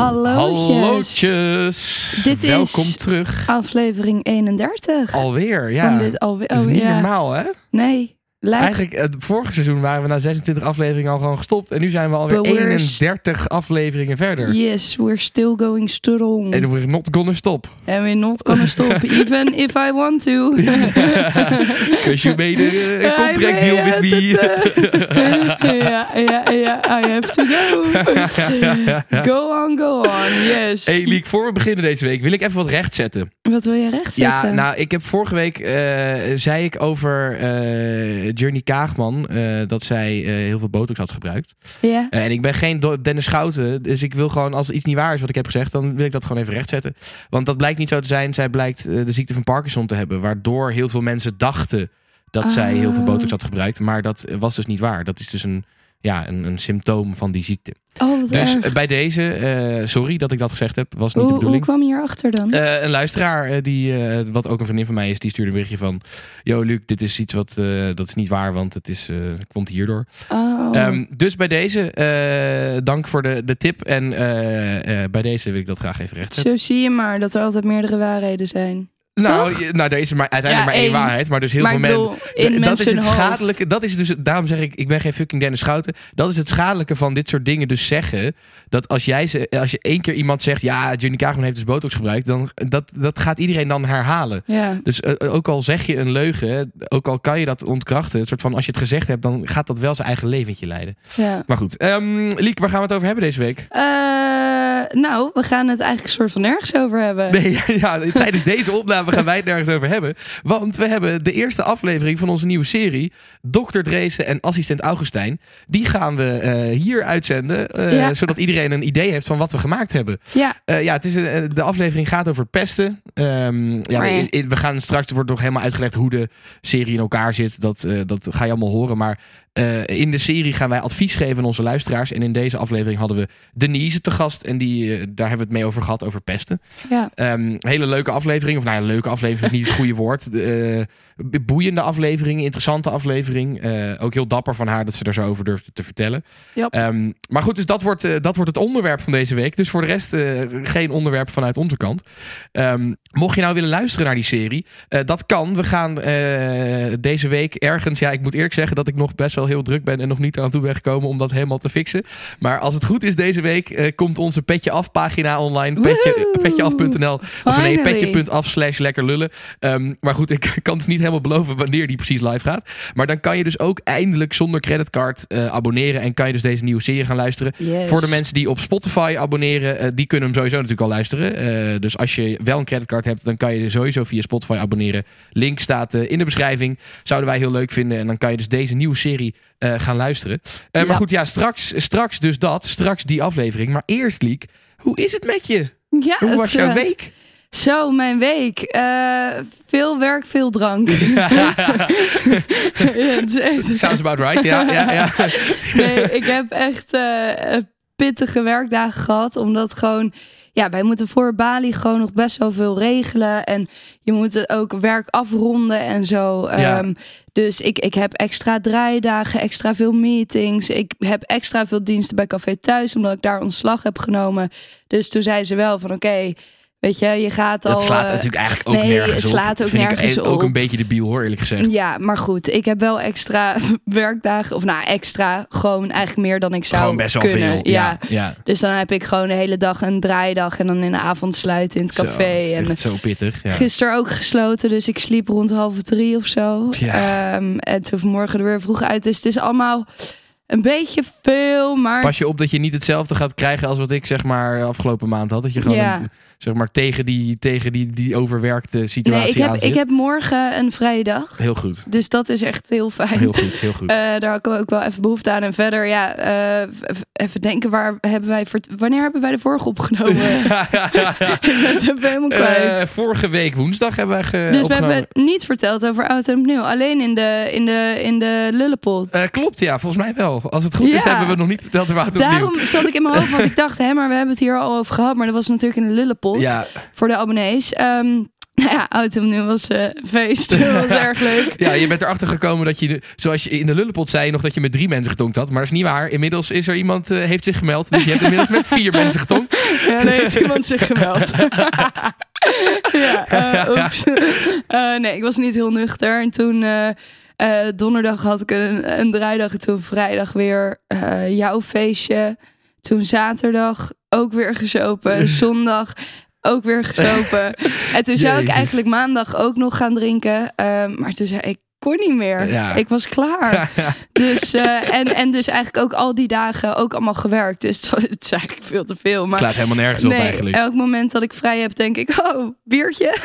Hallootjes. Hallootjes. Dit is- Welkom terug. Aflevering 31. Alweer, ja. Dit alweer. Dat is oh, niet ja. normaal, hè? Nee, Eigenlijk, het vorige seizoen waren we na 26 afleveringen al gewoon gestopt. En nu zijn we alweer But we're 31 afleveringen verder. Yes, we're still going strong. En we're not gonna stop. And we're not gonna stop, even if I want to. Because you made a, contract deal with me. ja, ja, ja, I have to go. Go on, go on, yes. Hey Liek, voor we beginnen deze week wil ik even wat rechtzetten. Wat wil je rechtzetten? Ja, nou, ik heb vorige week, eh, zei ik over eh Journey Kaagman, eh, dat zij eh, heel veel botox had gebruikt. Ja? Eh, en ik ben geen Dennis Schouten, dus ik wil gewoon, als iets niet waar is wat ik heb gezegd, dan wil ik dat gewoon even rechtzetten. Want dat blijkt niet zo te zijn. Zij blijkt eh, de ziekte van Parkinson te hebben, waardoor heel veel mensen dachten dat zij heel veel botox had gebruikt. Maar dat was dus niet waar. Dat is dus een, ja, een, een symptoom van die ziekte. Oh, Dus erg. eh, bij deze, eh, sorry dat ik dat gezegd heb, was niet de Hoe, hoe bedoeling. kwam je hierachter dan? Eh, een luisteraar, die, wat ook een vriendin van mij is, die stuurde een berichtje van... Yo Luc, dit is iets wat, dat is niet waar, want het is, komt hierdoor. oh. Ehm, dus bij deze, dank voor de, de tip. En bij deze wil ik dat graag even rechtzetten. Zo zie je maar dat er altijd meerdere waarheden zijn. Nou, toch? nou, er is maar, uiteindelijk Ja, maar één waarheid. Maar dus heel maar veel mensen... dat is het schadelijke. Dat is dus, daarom zeg ik, ik ben geen fucking Dennis Schouten. Dat is het schadelijke van dit soort dingen. Dus zeggen dat als jij ze, als je één keer iemand zegt, ja, Johnny Kaagman heeft dus botox gebruikt, dan dat, dat gaat iedereen dan herhalen. Ja. Dus eh, ook al zeg je een leugen, ook al kan je dat ontkrachten, het soort van als je het gezegd hebt, dan gaat dat wel zijn eigen leventje leiden. ja. Maar goed, Ehm Liek, waar gaan we het over hebben deze week? Eh, nou, we gaan het eigenlijk soort van nergens over hebben. Nee, ja, tijdens deze opname gaan wij het nergens over hebben. Want we hebben de eerste aflevering van onze nieuwe serie, Dr. Dreesen en assistent Augustijn. Die gaan we eh, hier uitzenden, eh, Ja. zodat iedereen een idee heeft van wat we gemaakt hebben. Ja, Eh, ja, het is een, de aflevering gaat over pesten. Ehm, ja, we, gaan straks, er wordt nog helemaal uitgelegd hoe de serie in elkaar zit. Dat, dat ga je allemaal horen. Maar eh, in de serie gaan wij advies geven aan onze luisteraars. En in deze aflevering hadden we Denise te gast. En die, eh, daar hebben we het mee over gehad, over pesten. ja. Ehm, hele leuke aflevering. Of nou ja, leuke aflevering is niet het goede woord. Eh, boeiende aflevering, interessante aflevering. Eh, ook heel dapper van haar dat ze er zo over durfde te vertellen. Ehm, maar goed, dus dat wordt, eh, dat wordt het onderwerp van deze week. Dus voor de rest eh, geen onderwerp vanuit onze kant. Ehm, mocht je nou willen luisteren naar die serie, dat kan. We gaan deze week ergens... Ja, ik moet eerlijk zeggen dat ik nog best wel heel druk ben... en nog niet aan toe ben gekomen om dat helemaal te fixen. Maar als het goed is deze week, komt onze Petje Af pagina online. Petje, petjeaf.nl of nee, Finally. petje.af slash lekker lullen. Ehm, maar goed, ik kan dus niet helemaal beloven wanneer die precies live gaat. Maar dan kan je dus ook eindelijk zonder creditcard eh, abonneren. En kan je dus deze nieuwe serie gaan luisteren. Yes. Voor de mensen die op Spotify abonneren, eh, die kunnen hem sowieso natuurlijk al luisteren. Eh, dus als je wel een creditcard hebt, dan kan je sowieso via Spotify abonneren. Link staat in de beschrijving. Zouden wij heel leuk vinden. En dan kan je dus deze nieuwe serie gaan luisteren. Ja. Maar goed, ja, straks, straks dus dat. Straks die aflevering. Maar eerst, Liek, hoe is het met je? Ja, Hoe was jouw week? Zo, mijn week. Eh, veel werk, veel drank. Ja, echt- Sounds about right, ja. ja, ja. Nee, ik heb echt eh, pittige werkdagen gehad. Omdat gewoon... Ja, wij moeten voor Bali gewoon nog best wel veel regelen. En je moet het ook werk afronden en zo. Ja. Ehm, dus ik, ik heb extra draaidagen, extra veel meetings. Ik heb extra veel diensten bij Café Thuis, omdat ik daar ontslag heb genomen. Dus toen zei ze wel van oké, weet je, je gaat al... Dat slaat eh, natuurlijk eigenlijk ook nee, nergens het op. slaat ook Vind ik nergens ook op. een beetje debiel hoor, eerlijk gezegd. Ja, maar goed, ik heb wel extra werkdagen. Of nou, extra, gewoon eigenlijk meer dan ik zou Gewoon best wel kunnen. veel. Ja, ja. Dus dan heb ik gewoon de hele dag een draaidag en dan in de avond sluiten in het Zo, café. het is en zo pittig. Ja. gisteren ook gesloten, dus ik sliep rond half drie of zo. Ja. Ehm, en toen vanmorgen er weer vroeg uit. Dus het is allemaal een beetje veel, maar Pas je op dat je niet hetzelfde gaat krijgen als wat ik zeg maar afgelopen maand had. Dat je gewoon een zeg maar tegen die, tegen die, die overwerkte situatie Nee, ik heb, aan zit. ik heb morgen een vrije dag. Heel goed. Dus dat is echt heel fijn. Heel goed, heel goed. Eh, daar had ik ook wel even behoefte aan. En verder, ja, eh, even denken, waar hebben wij wanneer hebben wij de vorige opgenomen? ik ben het even helemaal kwijt. Eh, vorige week woensdag hebben wij ge- dus we hebben het niet verteld over oud en nieuw. Alleen in de, in de, in de lullenpot. Klopt, ja, volgens mij wel. Als het goed is, hebben we nog niet verteld waar het opnieuw. Daarom zat ik in mijn hoofd, want ik dacht, hè, maar we hebben het hier al over gehad. Maar dat was natuurlijk in de lullenpot Ja, voor de abonnees. Ehm, nou ja, en nieuw was eh, feest. Dat was erg leuk. ja, je bent erachter gekomen dat je, zoals je in de lullenpot zei, nog dat je met drie mensen getonkt had. Maar dat is niet waar. Inmiddels is er iemand, eh, heeft zich gemeld. Dus je hebt inmiddels met vier mensen getonkt. Ja, daar heeft iemand zich gemeld. ja, eh, oeps. Nee, ik was niet heel nuchter. En toen, donderdag had ik een, een draaidag. En toen vrijdag weer jouw feestje. Toen zaterdag ook weer gesopen. Zondag ook weer gesopen. en toen zou ik eigenlijk maandag ook nog gaan drinken. Eh, maar toen zei ik, ik kon niet meer. Ja. Ik was klaar. Dus, eh, en, en dus eigenlijk ook al die dagen ook allemaal gewerkt. Dus het, was- het is eigenlijk veel te veel. Maar Slaat helemaal nergens op eigenlijk. elk moment dat ik vrij heb, denk ik, oh, biertje.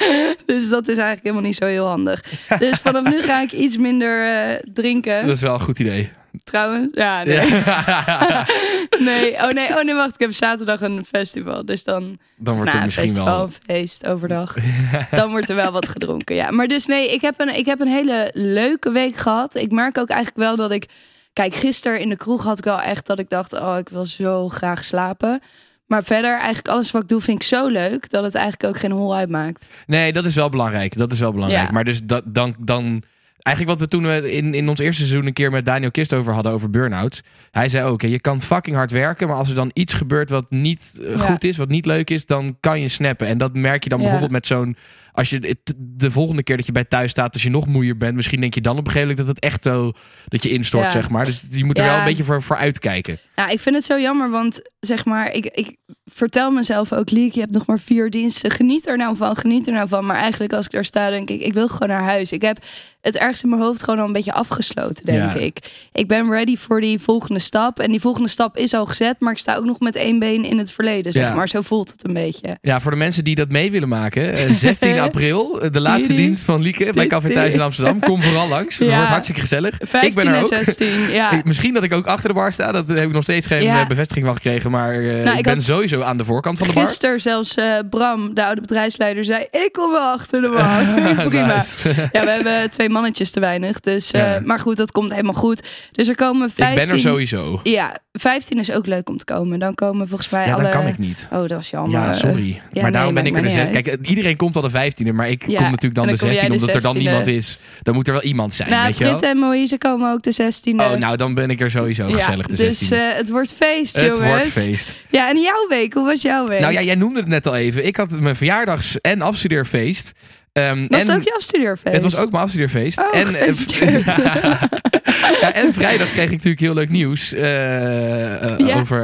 dus dat is eigenlijk helemaal niet zo heel handig. Dus vanaf nu ga ik iets minder eh, drinken. Dat is wel een goed idee. Trouwens, ja, nee. Ja. nee. Oh nee, oh nee, wacht. Ik heb zaterdag een festival. Dus dan, Dan wordt nou, het een misschien festival, wel... een feest overdag. dan wordt er wel wat gedronken, ja. Maar dus nee, ik heb, een, ik heb een hele leuke week gehad. Ik merk ook eigenlijk wel dat ik... Kijk, gisteren in de kroeg had ik wel echt dat ik dacht... oh, ik wil zo graag slapen. Maar verder, eigenlijk alles wat ik doe vind ik zo leuk... dat het eigenlijk ook geen hol uitmaakt. Nee, dat is wel belangrijk. Dat is wel belangrijk. Ja. Maar dus dat, dan, dan... Eigenlijk wat we toen we in, in ons eerste seizoen een keer met Daniel Kist over hadden, over burn-outs. Hij zei ook, je kan fucking hard werken, maar als er dan iets gebeurt wat niet eh, Ja. goed is, wat niet leuk is, dan kan je snappen. En dat merk je dan Ja. bijvoorbeeld met zo'n... Als je de volgende keer dat je bij thuis staat, als je nog moeier bent, misschien denk je dan op een gegeven moment dat het echt zo, dat je instort, Ja. zeg maar. Dus je moet er Ja. wel een beetje voor, voor uitkijken. Ja, ik vind het zo jammer, want zeg maar, ik, ik vertel mezelf ook, Liek, je hebt nog maar vier diensten. Geniet er nou van, geniet er nou van. Maar eigenlijk als ik daar sta, denk ik, ik wil gewoon naar huis. Ik heb het ergens in mijn hoofd gewoon al een beetje afgesloten, denk Ja. ik. Ik ben ready voor die volgende stap. En die volgende stap is al gezet, maar ik sta ook nog met één been in het verleden, zeg maar. Zo voelt het een beetje. Ja, voor de mensen die dat mee willen maken. eh, 16 april, eh, de laatste Die, die. dienst van Lieke bij Café Thuis in Amsterdam. Kom vooral langs. Ja. wordt hartstikke gezellig. 15 ik ben er en ook. 16, ja. Ik- misschien dat ik ook achter de bar sta. Dat heb ik nog steeds geen eh, bevestiging van gekregen. Maar eh, Nou, ik, ik ben sowieso aan de voorkant van de bar. Gisteren zelfs Bram, de oude bedrijfsleider, zei: Ik kom wel achter de bar. Prima. Nice. Ja, we hebben twee mannetjes te weinig. Dus. Maar goed, dat komt helemaal goed. Dus er komen ik 15. ben er sowieso. Ja, 15 is ook leuk om te komen. Dan komen volgens mij Ja, alle... dan kan ik niet. Oh, dat is jammer. Ja, sorry. ja, maar nee, daarom ben ik er de niet Kijk, iedereen komt al de 15e, maar ik Ja, kom natuurlijk dan de dan kom jij 16 de omdat er dan 16e. niemand is. Dan moet er wel iemand zijn, Nou, weet je wel? Britt en Moïse komen ook de 16e. Oh, nou, dan ben ik er sowieso gezellig de 16e. dus eh, het wordt feest, het jongens. wordt feest. Ja, en jouw week, hoe was jouw week? Nou ja, jij noemde het net al even. Ik had mijn verjaardags- en afstudeerfeest. Ehm, was en het ook jouw afstudeerfeest? Het was ook mijn afstudeerfeest. Oh, en. ja, en vrijdag kreeg ik natuurlijk heel leuk nieuws eh, eh, Ja. over,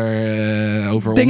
eh, over ons.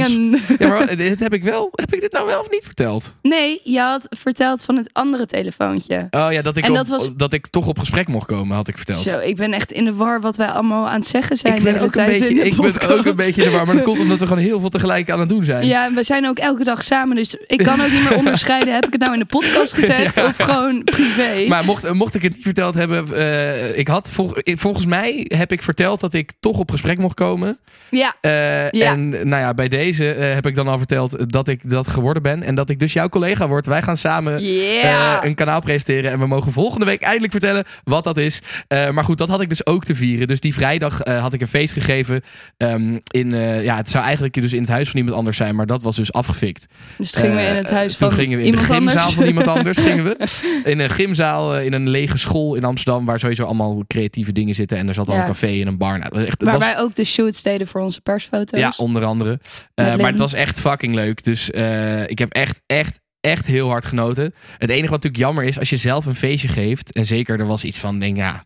Ja, maar dit heb ik wel. Heb ik dit nou wel of niet verteld? Nee, je had verteld van het andere telefoontje. Oh ja, dat ik, En op- dat was- dat ik toch op gesprek mocht komen, had ik verteld. Zo, ik ben echt in de war wat wij allemaal aan het zeggen zijn. ik de ben, hele ook een, tijd in beetje, de ik ben ook een beetje in de war, maar dat komt omdat we gewoon heel veel tegelijk aan het doen zijn. Ja, en we zijn ook elke dag samen. Dus ik kan ook niet meer onderscheiden. Heb ik het nou in de podcast gezegd Ja. of gewoon privé? Maar mocht, mocht ik het niet verteld hebben, ik had vol- ik- volgens mij heb ik verteld dat ik toch op gesprek mocht komen. ja, Eh, Ja. En nou ja, bij deze eh, heb ik dan al verteld dat ik dat geworden ben en dat ik dus jouw collega word. Wij gaan samen eh, een kanaal presenteren en we mogen volgende week eindelijk vertellen wat dat is. Maar goed, dat had ik dus ook te vieren. Dus die vrijdag had ik een feest gegeven. ehm, in, ja, het zou eigenlijk dus in het huis van iemand anders zijn, maar dat was dus afgefikt. dus toen gingen we in het huis Toen van gingen we in de iemand gymzaal anders. van iemand anders. gingen we. In een gymzaal, in een lege school in Amsterdam, waar sowieso allemaal creatieve dingen zitten. En er zat al Ja. een café en een bar. Nou, echt, Waar was- wij ook de shoots deden voor onze persfoto's. ja, onder andere. Eh, maar het was echt fucking leuk. Dus eh, ik heb echt, echt, echt heel hard genoten. Het enige wat natuurlijk jammer is, als je zelf een feestje geeft. En zeker er was iets van, denk ja,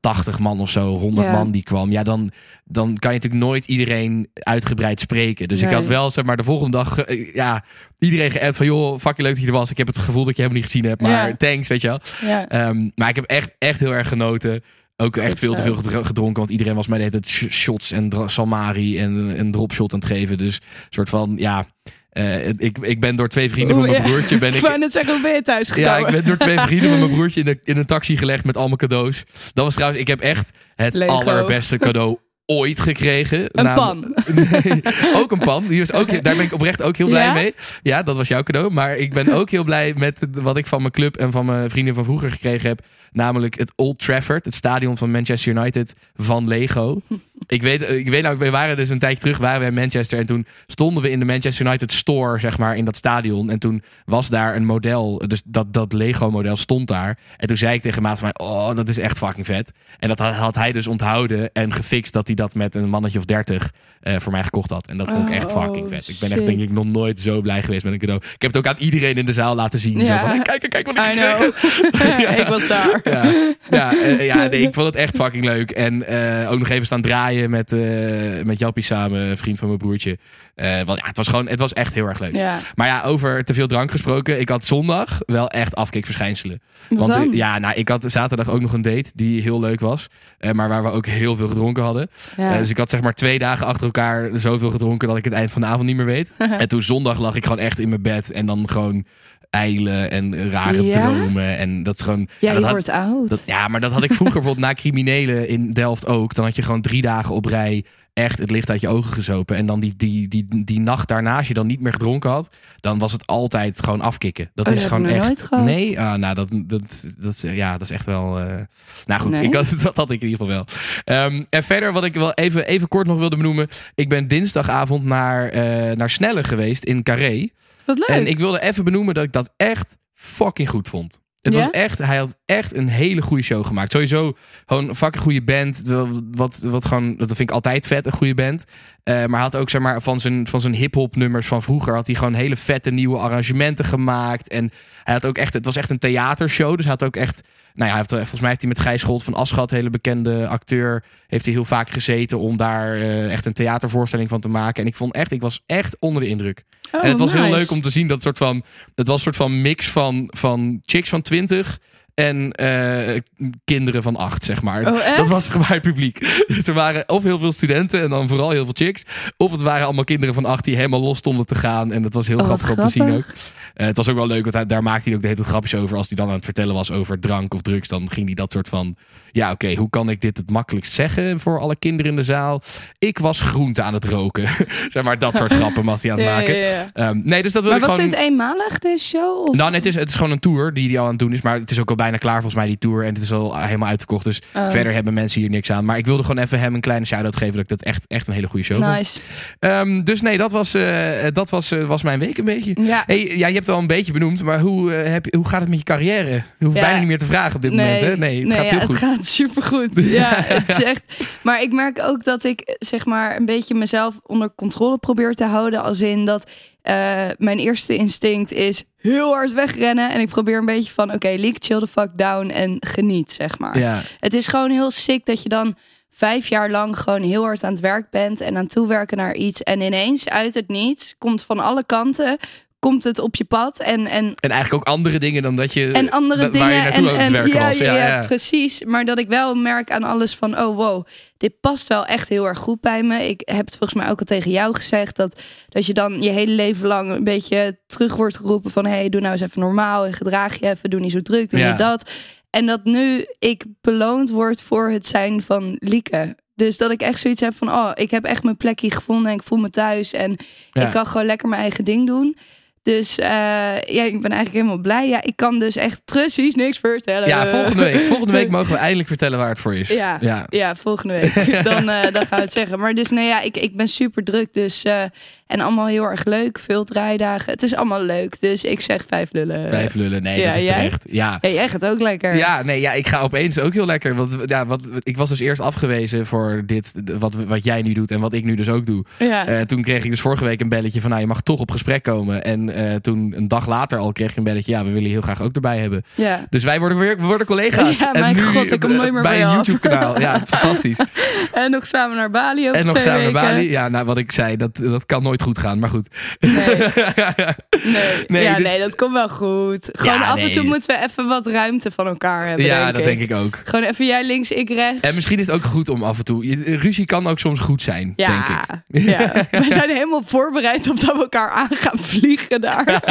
80 man of zo, 100 Ja. man die kwam. Ja, dan, dan kan je natuurlijk nooit iedereen uitgebreid spreken. Dus ik had wel, zeg maar, de volgende dag, eh, ja, iedereen geappt van, joh, fucking leuk dat je er was. Ik heb het gevoel dat je helemaal niet gezien hebt, maar Ja. thanks, weet je wel. Ja. Ehm, maar ik heb echt, echt heel erg genoten. Ook echt veel te veel gedro- gedronken. Want iedereen was mij de hele tijd sh- shots en salmari en een dropshot aan het geven. Dus een soort van, ja... Eh, ik, ik ben door twee vrienden van mijn broertje... Ben Ik ik, wou net zeggen, hoe ben je thuis gekomen? ja, ik ben door twee vrienden van mijn broertje in, de, in een taxi gelegd met al mijn cadeaus. Dat was trouwens, ik heb echt het Lego. allerbeste cadeau ooit gekregen. Een pan. Nee, ook een pan. Die was ook, daar ben ik oprecht ook heel blij Ja? mee. Ja, dat was jouw cadeau. Maar ik ben ook heel blij met wat ik van mijn club en van mijn vrienden van vroeger gekregen heb. Namelijk het Old Trafford, het stadion van Manchester United van Lego. Ik weet, ik weet nou, we waren dus een tijdje terug waren we in Manchester. En toen stonden we in de Manchester United store, zeg maar, in dat stadion. En toen was daar een model, dus dat, dat Lego model stond daar. En toen zei ik tegen maat van mij, oh, dat is echt fucking vet. En dat had, had hij dus onthouden en gefixt dat hij dat met een mannetje of dertig eh, voor mij gekocht had. En dat vond ik echt Oh, fucking vet. Ik ben echt denk ik nog nooit zo blij geweest met een cadeau. Ik heb het ook aan iedereen in de zaal laten zien. Zo Ja. van, hey, kijk, kijk wat ik heb. ik was daar. Ja, ja, eh, ja nee, ik vond het echt fucking leuk. En eh, ook nog even staan draaien met, eh met Jappie samen, vriend van mijn broertje. Want ja, het was gewoon, het was echt heel erg leuk. Ja. Maar ja, over te veel drank gesproken. Ik had zondag wel echt afkikverschijnselen. Wat Want dan? ja, nou, ik had zaterdag ook nog een date die heel leuk was. maar waar we ook heel veel gedronken hadden. Ja. Dus ik had zeg maar twee dagen achter elkaar zoveel gedronken dat ik het eind van de avond niet meer weet. en toen zondag lag ik gewoon echt in mijn bed en dan gewoon eilen en rare Ja? dromen. En dat is gewoon... ja, dat je had- wordt oud. dat, ja, maar dat had ik vroeger bijvoorbeeld na criminelen in Delft ook. Dan had je gewoon drie dagen op rij echt het licht uit je ogen gezopen. En dan die, die, die, die nacht daarna, als je dan niet meer gedronken had, dan was het altijd gewoon afkicken. Dat Oh, is dat gewoon echt. nooit gehad. Nee, ah, nou, dat, dat, dat, ja, dat is echt wel. eh, Nou goed, Nee? ik had, dat had ik in ieder geval wel. Ehm, en verder, wat ik wel even, even kort nog wilde benoemen. Ik ben dinsdagavond naar, eh, naar Snelle geweest in Carré. Wat leuk. En ik wilde even benoemen dat ik dat echt fucking goed vond. Het Ja? was echt, hij had echt een hele goede show gemaakt. Sowieso gewoon een fucking goede band. Wat, wat gewoon, dat vind ik altijd vet, een goede band. Eh, maar hij had ook zeg maar van zijn, van zijn hip-hop nummers van vroeger. Had hij gewoon hele vette nieuwe arrangementen gemaakt. En hij had ook echt, het was echt een theatershow. Dus hij had ook echt. Nou ja, hij heeft, volgens mij heeft hij met Gijs Scholt van Aschat, hele bekende acteur, heeft hij heel vaak gezeten om daar eh, echt een theatervoorstelling van te maken. En ik vond echt, ik was echt onder de indruk. Oh, en het was heel leuk om te zien dat soort van. Het was een soort van mix van, van chicks van 20 en eh, kinderen van 8, zeg maar. Oh, dat was het publiek. Dus er waren of heel veel studenten en dan vooral heel veel chicks. Of het waren allemaal kinderen van 8 die helemaal los stonden te gaan. En dat was heel Oh, grappig om te zien ook. Eh, het was ook wel leuk, want hij- daar maakte hij ook de hele tijd grapjes over. Als hij dan aan het vertellen was over drank of drugs, dan ging hij dat soort van... Ja, oké, hoe kan ik dit het makkelijkst zeggen voor alle kinderen in de zaal? Ik was groente aan het roken. zeg maar, dat soort grappen was hij aan het maken. ja, ja. Ehm, nee, dus dat wil Maar ik was gewoon... dit eenmalig, deze show? Of? Nou, nee, het is, het is gewoon een tour die hij al aan het doen is. Maar het is ook al bijna klaar volgens mij, die tour. En het is al helemaal uitverkocht. Dus Oh. verder hebben mensen hier niks aan. Maar ik wilde gewoon even hem een kleine shout-out geven... dat ik dat echt, echt een hele goede show vond. Nice. Ehm, dus nee, dat was, eh, dat was, eh, was mijn week een beetje. Ja. Hey, ja, je hebt het al een beetje benoemd, maar hoe, eh, heb je, hoe gaat het met je carrière? Je hoeft Ja. bijna niet meer te vragen op dit moment, hè? Nee, het gaat ja, heel goed. Het gaat supergoed. Ja, het is echt. Maar ik merk ook dat ik zeg maar een beetje mezelf onder controle probeer te houden. Als in dat eh, mijn eerste instinct is heel hard wegrennen. En ik probeer een beetje van oké, leak, chill the fuck down en geniet, zeg maar. Ja, Het is gewoon heel sick dat je dan vijf jaar lang gewoon heel hard aan het werk bent en aan toewerken naar iets. En ineens uit het niets komt van alle kanten. Komt het op je pad en, en en eigenlijk ook andere dingen dan dat je... en andere dat- dingen. Waar je naartoe en, aan het en, werken ja, was. ja, Ja, ja, ja. precies. Maar dat ik wel merk aan alles van, oh wow, dit past wel echt heel erg goed bij me. Ik heb het volgens mij ook al tegen jou gezegd, dat, dat je dan je hele leven lang een beetje terug wordt geroepen van, hey, doe nou eens even normaal en gedraag je even, doe niet zo druk, doe niet dat. En dat nu ik beloond word voor het zijn van Lieke. Dus dat ik echt zoiets heb van, oh, ik heb echt mijn plekje gevonden en ik voel me thuis. En ik kan gewoon lekker mijn eigen ding doen. Dus eh, ja, ik ben eigenlijk helemaal blij. Ja, ik kan dus echt precies niks vertellen. Ja, volgende week. Volgende week mogen we eindelijk vertellen waar het voor is. Ja, ja. ja volgende week. Dan, eh, dan gaan we het zeggen. Maar dus nee, ja, ik, ik ben super druk. Dus, eh, en allemaal heel erg leuk. Veel draaidagen. Het is allemaal leuk. Dus ik zeg vijf lullen. Vijf lullen. Nee, ja, dat is jij? terecht. Ja. Ja, jij gaat ook lekker. Ja, nee, ja, ik ga opeens ook heel lekker. Want ja, wat, ik was dus eerst afgewezen voor dit, wat, wat jij nu doet en wat ik nu dus ook doe. Ja. Eh, toen kreeg ik dus vorige week een belletje van, nou, je mag toch op gesprek komen. En eh, toen een dag later al kreeg ik een belletje, ja, we willen je heel graag ook erbij hebben. ja. Dus wij worden weer, we worden collega's. Ja, en mijn nu, god, ik kom eh, nooit meer bij van je een. YouTube-kanaal. Ja, fantastisch. En nog samen naar Bali over en nog samen naar. Bali. Ja, nou, wat ik zei, dat, dat kan nooit goed gaan, maar goed. Nee. Nee, Nee, ja, dus- nee, dat komt wel goed. Gewoon Ja, af en toe moeten we even wat ruimte van elkaar hebben. ja, denk dat ik. denk ik ook. Gewoon even jij links, ik rechts. En misschien is het ook goed om af en toe... Ruzie kan ook soms goed zijn, denk ja, ik. ja, we zijn helemaal voorbereid op dat we elkaar aan gaan vliegen daar.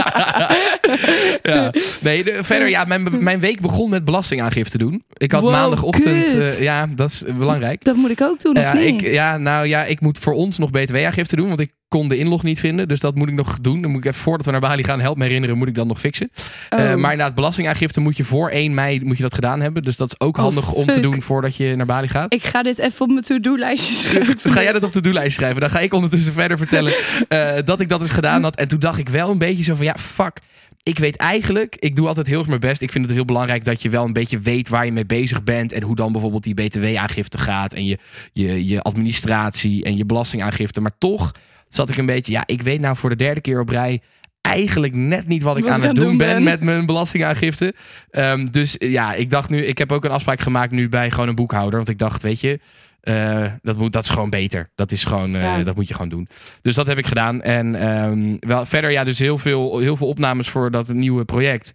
ja. Nee, de- verder, ja, mijn, mijn week begon met belastingaangifte doen. Ik had Wow, maandagochtend... eh, ja, dat is belangrijk. Dat moet ik ook doen, of Ja, niet? ik, ja, nou ja, ik moet voor ons nog btw-aangifte doen, want ik kon de inlog niet vinden. Dus dat moet ik nog doen. Dan moet ik even, voordat we naar Bali gaan, help me herinneren, moet ik dat nog fixen. Oh. Eh, maar inderdaad, belastingaangifte moet je voor 1 mei moet je dat gedaan hebben. Dus dat is ook Oh, handig om te doen voordat je naar Bali gaat. Ik ga dit even op mijn to-do-lijstje schrijven. Ga jij dat op de doellijst schrijven. Dan ga ik ondertussen verder vertellen eh, dat ik dat dus gedaan had. En toen dacht ik wel een beetje zo van, ja, fuck. Ik weet eigenlijk, ik doe altijd heel erg mijn best. Ik vind het heel belangrijk dat je wel een beetje weet waar je mee bezig bent. En hoe dan bijvoorbeeld die btw-aangifte gaat. En je, je, je administratie en je belastingaangifte. Maar toch zat ik een beetje, ja, ik weet nou voor de derde keer op rij eigenlijk net niet wat ik Wat aan het doen doen ben ben. met mijn belastingaangifte. Ehm, dus eh, ja, ik dacht nu, ik heb ook een afspraak gemaakt nu bij gewoon een boekhouder. Want ik dacht, weet je, eh, dat, moet, dat is gewoon beter. Dat is gewoon, eh, Ja. dat moet je gewoon doen. Dus dat heb ik gedaan. En ehm, wel, verder, ja, dus heel veel, heel veel opnames voor dat nieuwe project.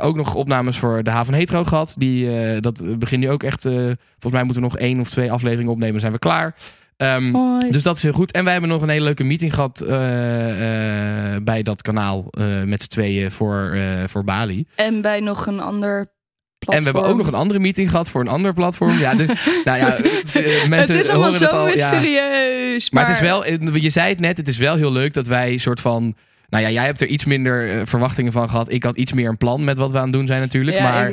Ook nog opnames voor de Haven Hetero gehad. Die, dat begint nu ook echt. volgens mij moeten we nog één of twee afleveringen opnemen. zijn we klaar. Ehm, dus dat is heel goed. En wij hebben nog een hele leuke meeting gehad eh, eh, bij dat kanaal. eh, met z'n tweeën voor, voor Bali. En bij nog een ander platform. En we hebben ook nog een andere meeting gehad voor een ander platform. Ja, dus, nou ja, mensen Het is allemaal horen zo al. Ja. mysterieus. Maar het is wel, je zei het net, het is wel heel leuk dat wij soort van. Nou ja, jij hebt er iets minder eh, verwachtingen van gehad. Ik had iets meer een plan met wat we aan het doen zijn natuurlijk. Ja, maar,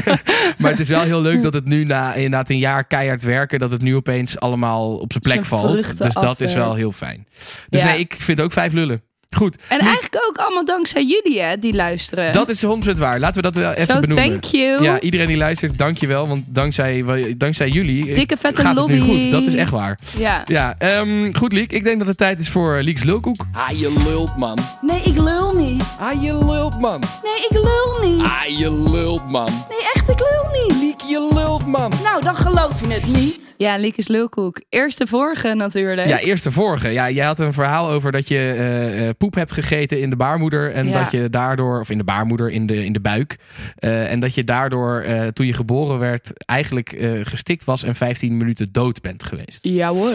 maar het is wel heel leuk dat het nu na inderdaad een jaar keihard werken, dat het nu opeens allemaal op zijn plek Zijn valt. Dus dat is wel heel fijn. Dus Ja. nee, ik vind ook vijf lullen. Goed, En eigenlijk ook allemaal dankzij jullie, hè, die luisteren. dat is 100% waar. Laten we dat wel even Zo, benoemen. thank you. Ja, iedereen die luistert, dank je wel. Want dankzij, dankzij jullie eh, Dikke vette gaat het nu lobby. goed. Dat is echt waar. Ja. Ja, ehm, goed Liek. Ik denk dat het tijd is voor Lieks Lulkoek. Ah, je lult, man. Nee, ik lul niet. Ah, je lult, man. Nee, ik lul niet. Ah, je lult, man. Nee, echt, ik lul niet. Liek, je lult, man. Nou, dan geloof je het niet. Ja, Liekes lulkoek. Eerste vorige natuurlijk. Ja, eerst de vorige. Ja, jij had een verhaal over dat je eh, eh, poep hebt gegeten in de baarmoeder. En Ja. dat je daardoor, of in de baarmoeder, in de, in de buik. eh, en dat je daardoor, eh, toen je geboren werd, eigenlijk eh, gestikt was en 15 minuten dood bent geweest. Jawel.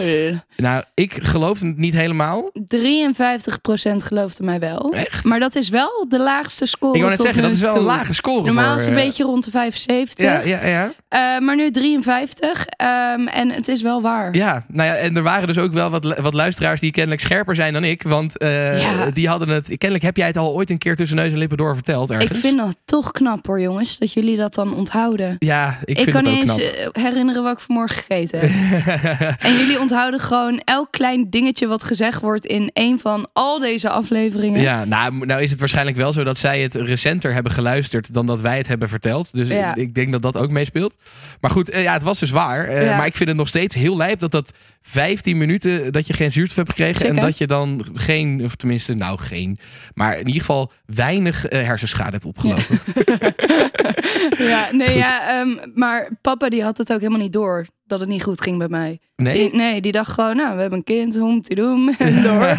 Nou, ik geloof het niet helemaal. 53% geloofde mij wel. Echt? Maar dat is wel de laagste score Ik wou net zeggen, dat is wel een lage score. Normaal voor, is het een beetje rond de 75. Ja, ja, ja. Maar nu 53. Ehm, en het is wel waar. Ja, nou ja, en er waren dus ook wel wat, wat luisteraars die kennelijk scherper zijn dan ik. Want Ja. Die hadden het. Kennelijk heb jij het al ooit een keer tussen neus en lippen door verteld. Ik Ergens. vind dat toch knap hoor, jongens. Dat jullie dat dan onthouden. Ja, ik, Ik, vind kan het ook niet eens eh, herinneren wat ik vanmorgen gegeten heb. en jullie onthouden gewoon elk klein dingetje wat gezegd wordt in een van al deze afleveringen. Ja, nou, nou is het waarschijnlijk wel zo dat zij het recenter hebben geluisterd dan dat wij het hebben verteld. Dus Ja. ik, ik denk dat dat ook meespeelt. Maar goed, eh, ja, het was dus waar. Eh. Maar ik vind het nog steeds heel lijp dat dat 15 minuten dat je geen zuurstof hebt gekregen. En dat je dan geen, of tenminste, nou geen, maar in ieder geval weinig eh, hersenschade hebt opgelopen. Ja, nee, Goed. ja, ehm, maar papa die had het ook helemaal niet door dat het niet goed ging bij mij. Nee? Die, nee, die dacht gewoon, nou, we hebben een kind, hompty doem, en door.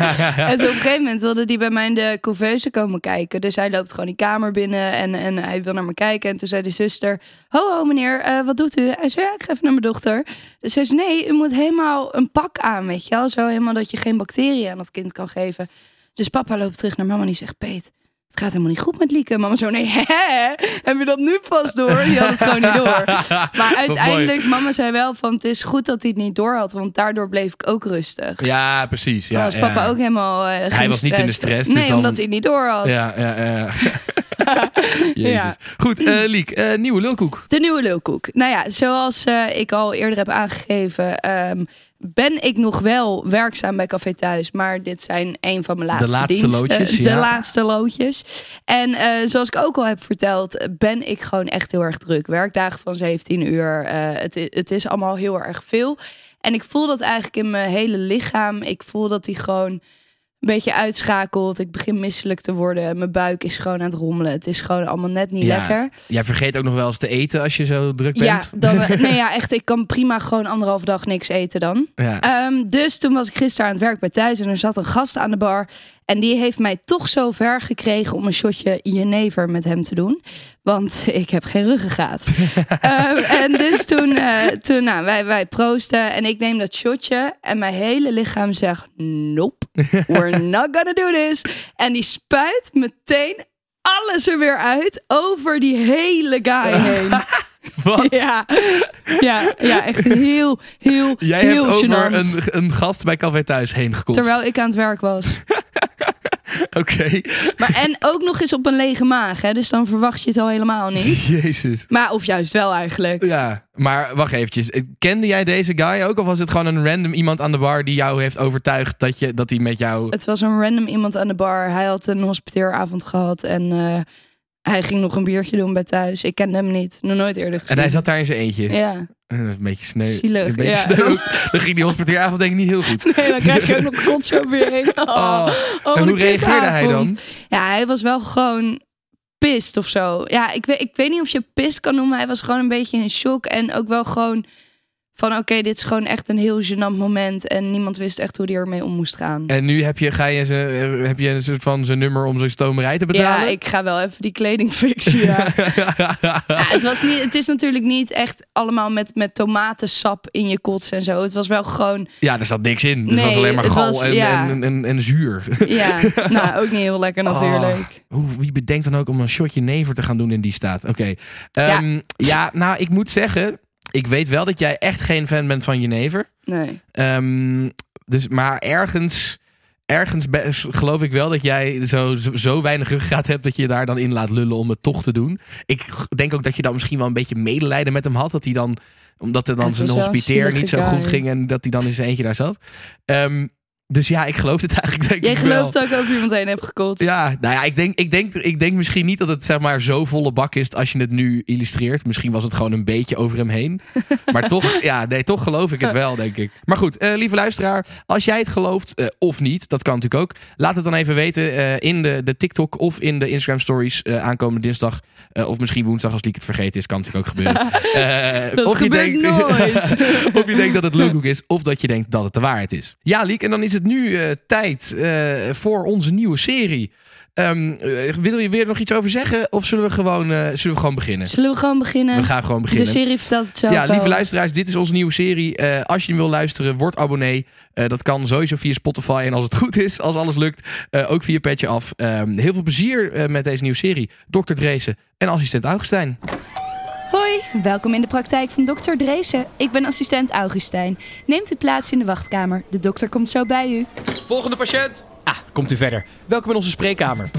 En toen op een gegeven moment wilde die bij mij in de couveuse komen kijken. Dus hij loopt gewoon die kamer binnen en, en hij wil naar me kijken. En toen zei de zuster, ho, ho meneer, eh, wat doet u? Hij zei, ja, ik ga even naar mijn dochter. Dus zei, nee, u moet helemaal een pak aan, weet je wel. Zo helemaal dat je geen bacteriën aan dat kind kan geven. Dus papa loopt terug naar mama en die zegt, Peet, het gaat helemaal niet goed met Lieke. Mama zo, nee, hè? Heb je dat nu pas door? Die had het gewoon niet door. Maar uiteindelijk, mama zei wel van, het is goed dat hij het niet door had. Want daardoor bleef ik ook rustig. Ja, precies. Ja, was ja. papa ook helemaal. eh, Hij was niet in de stress, dus Nee, dan- omdat hij het niet door had. Ja, ja, ja. Jezus. Ja. Goed, eh, Liek, eh, nieuwe lulkoek. De nieuwe lulkoek. Nou ja, zoals ik al eerder heb aangegeven, ehm, ben ik nog wel werkzaam bij Café Thuis. Maar dit zijn een van mijn laatste, laatste diensten. loodjes, De ja. laatste loodjes. En eh, zoals ik ook al heb verteld, ben ik gewoon echt heel erg druk. Werkdagen van 17 uur. eh, het, het is allemaal heel erg veel. En ik voel dat eigenlijk in mijn hele lichaam. Ik voel dat die gewoon een beetje uitschakelt. Ik begin misselijk te worden. Mijn buik is gewoon aan het rommelen. Het is gewoon allemaal net niet Ja. lekker. Jij vergeet ook nog wel eens te eten als je zo druk Ja, bent. dan, eh, nee, ja, echt. Ik kan prima gewoon anderhalf dag niks eten dan. Ja. Ehm, dus toen was ik gisteren aan het werk bij thuis en er zat een gast aan de bar. En die heeft mij toch zo ver gekregen om een shotje jenever met hem te doen. Want ik heb geen ruggengraat. Ehm, en dus toen, eh, toen nou, wij, wij proosten en ik neem dat shotje. En mijn hele lichaam zegt, nope, we're not gonna do this. En die spuit meteen alles er weer uit over die hele guy heen. Wat? Ja, ja, ja, echt heel, heel, Jij heel hebt over gênant. een, een gast bij Café Thuis heen gekost. Terwijl ik aan het werk was. Oké. Maar en ook nog eens op een lege maag, hè? Dus dan verwacht je het al helemaal niet. Jezus. Maar of juist wel eigenlijk. Ja, maar wacht eventjes. Kende jij deze guy ook? Of was het gewoon een random iemand aan de bar die jou heeft overtuigd dat, je, dat hij met jou... Het was een random iemand aan de bar. Hij had een hospiteeravond gehad en eh, hij ging nog een biertje doen bij thuis. Ik kende hem niet, nog nooit eerder gezien. En hij zat daar in zijn eentje. Ja, Een beetje sneu. Zielig, Een beetje ja. sneu. Dan ging die hospiteeravond denk ik niet heel goed. nee, dan krijg je ook nog kots over je heen. Oh, Oh. oh, en wat hoe reageerde hij dan? Ja, hij was wel gewoon pist of zo. Ja, ik weet, ik weet niet of je pist kan noemen. Hij was gewoon een beetje in shock. En ook wel gewoon van oké, dit is gewoon echt een heel gênant moment. En niemand wist echt hoe hij ermee om moest gaan. En nu heb je, ga je ze, eh, heb je een soort van zijn nummer om zijn stomerij te betalen? Ja, ik ga wel even die kleding fixen. Ja. ja, het, was niet, het is natuurlijk niet echt allemaal met, met tomatensap in je kots en zo. Het was wel gewoon, Ja, daar zat niks in. Het Nee, was alleen maar gal was- en, ja. en, en, en zuur. ja, nou ook niet heel lekker natuurlijk. Hoe, wie bedenkt dan ook om een shotje never te gaan doen in die staat? Oké. Ehm, ja. nou, ik moet zeggen, ik weet wel dat jij echt geen fan bent van jenever. Nee. Ehm, dus, maar ergens, ergens geloof ik wel dat jij zo, zo, zo weinig ruggraat hebt dat je je daar dan in laat lullen om het toch te doen. Ik denk ook dat je dan misschien wel een beetje medelijden met hem had. Dat hij dan, omdat er dan zijn hospiteer niet zo guy. goed ging en dat hij dan in zijn eentje daar zat. Ehm, dus ja, ik geloof het eigenlijk denk Jij ik wel. gelooft ook over iemand heen hebt gekotst. Ja, nou ja, ik denk, ik, denk, ik denk misschien niet dat het zeg maar zo volle bak is als je het nu illustreert. Misschien was het gewoon een beetje over hem heen. Maar toch, ja, nee, toch geloof ik het wel, denk ik. Maar goed, eh, lieve luisteraar, als jij het gelooft eh, of niet, dat kan natuurlijk ook. Laat het dan even weten eh, in de, de TikTok of in de Instagram stories aankomende dinsdag. Of misschien woensdag als Liek het vergeten is, kan natuurlijk ook gebeuren. Dat of gebeurt je denkt, nooit. of je denkt dat het leukhoek is, of dat je denkt dat het de waarheid is. Ja, Liek, en dan is het nu eh, tijd eh, voor onze nieuwe serie. Ehm, eh, wil je weer nog iets over zeggen? Of zullen we gewoon, zullen we gewoon beginnen? Zullen we gewoon beginnen? We gaan gewoon de beginnen. serie vertelt het zelf Ja, lieve wel. luisteraars, dit is onze nieuwe serie. Als je hem wil luisteren, word abonnee. Dat kan sowieso via Spotify. En als het goed is, als alles lukt, ook via Petje Af. Ehm, heel veel plezier met deze nieuwe serie. Dr. Dreesen en assistent Augustijn. Hoi, welkom in de praktijk van dokter Dreesen. Ik ben assistent Augustijn. Neemt u plaats in de wachtkamer. De dokter komt zo bij u. Volgende patiënt. Ah, komt u verder. Welkom in onze spreekkamer.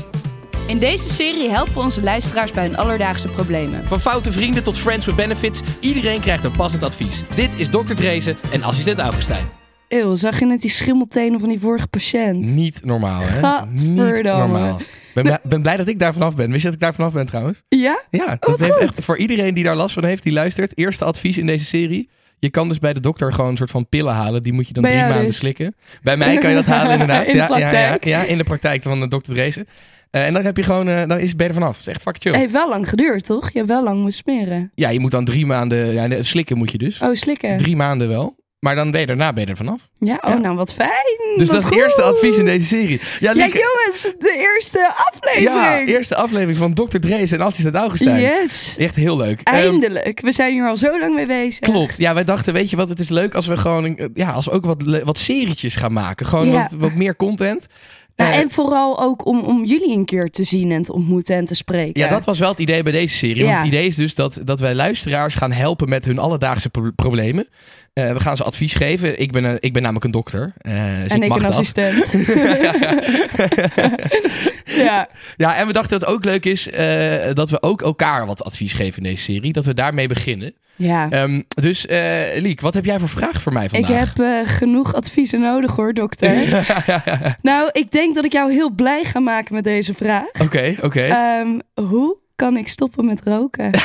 In deze serie helpen we onze luisteraars bij hun alledaagse problemen. Van foute vrienden tot friends with benefits. Iedereen krijgt een passend advies. Dit is Dr. Dreesen en assistent Augustijn. Eeuw, zag je net die schimmeltenen van die vorige patiënt? Niet normaal, hè? Niet normaal. Ben, blij- ben blij dat ik daar vanaf ben. Wist je dat ik daar vanaf ben trouwens? Ja? Ja, dat wat heeft goed. echt voor iedereen die daar last van heeft, die luistert. Eerste advies in deze serie. Je kan dus bij de dokter gewoon een soort van pillen halen. Die moet je dan Bij drie maanden dus. slikken. Bij mij kan je dat halen inderdaad. In de ja, ja, ja, praktijk. Ja, in de praktijk van de dokter Dreesen. Eh, en dan heb je gewoon, eh, dan is, ben je er vanaf. Het is echt fucking chill. Heeft wel lang geduurd, toch? Je hebt wel lang moeten smeren. Ja, je moet dan drie maanden, ja, slikken moet je dus. Oh, slikken. Drie maanden wel. Maar dan ben je daarna ben je er vanaf. Ja, oh, Ja. nou wat fijn. Dus Wat dat is het eerste advies in deze serie. Ja, jongens, de eerste aflevering. ja, eerste aflevering van dokter Dreesen en assistent Augustijn. Yes. Echt heel leuk. Ehm, Eindelijk. We zijn hier al zo lang mee bezig. Klopt. Ja, wij dachten, weet je wat, het is leuk als we gewoon, ja, als we ook wat, wat serietjes gaan maken. Gewoon Ja. wat, wat meer content. En vooral ook om, om jullie een keer te zien en te ontmoeten en te spreken. ja, dat was wel het idee bij deze serie. Want Ja. het idee is dus dat, dat wij luisteraars gaan helpen met hun alledaagse pro- problemen. Eh, we gaan ze advies geven. Ik ben, een- ik ben namelijk een dokter. eh, dus en ik mag een dat. assistent. ja. Ja, en we dachten dat het ook leuk is eh, dat we ook elkaar wat advies geven in deze serie. Dat we daarmee beginnen. Ja. Ehm, dus eh Liek, wat heb jij voor vraag voor mij Ik vandaag? heb eh, genoeg adviezen nodig hoor, dokter. nou, ik denk dat ik jou heel blij ga maken met deze vraag. Oké, oké. Ehm, hoe kan ik stoppen met roken.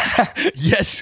Yes!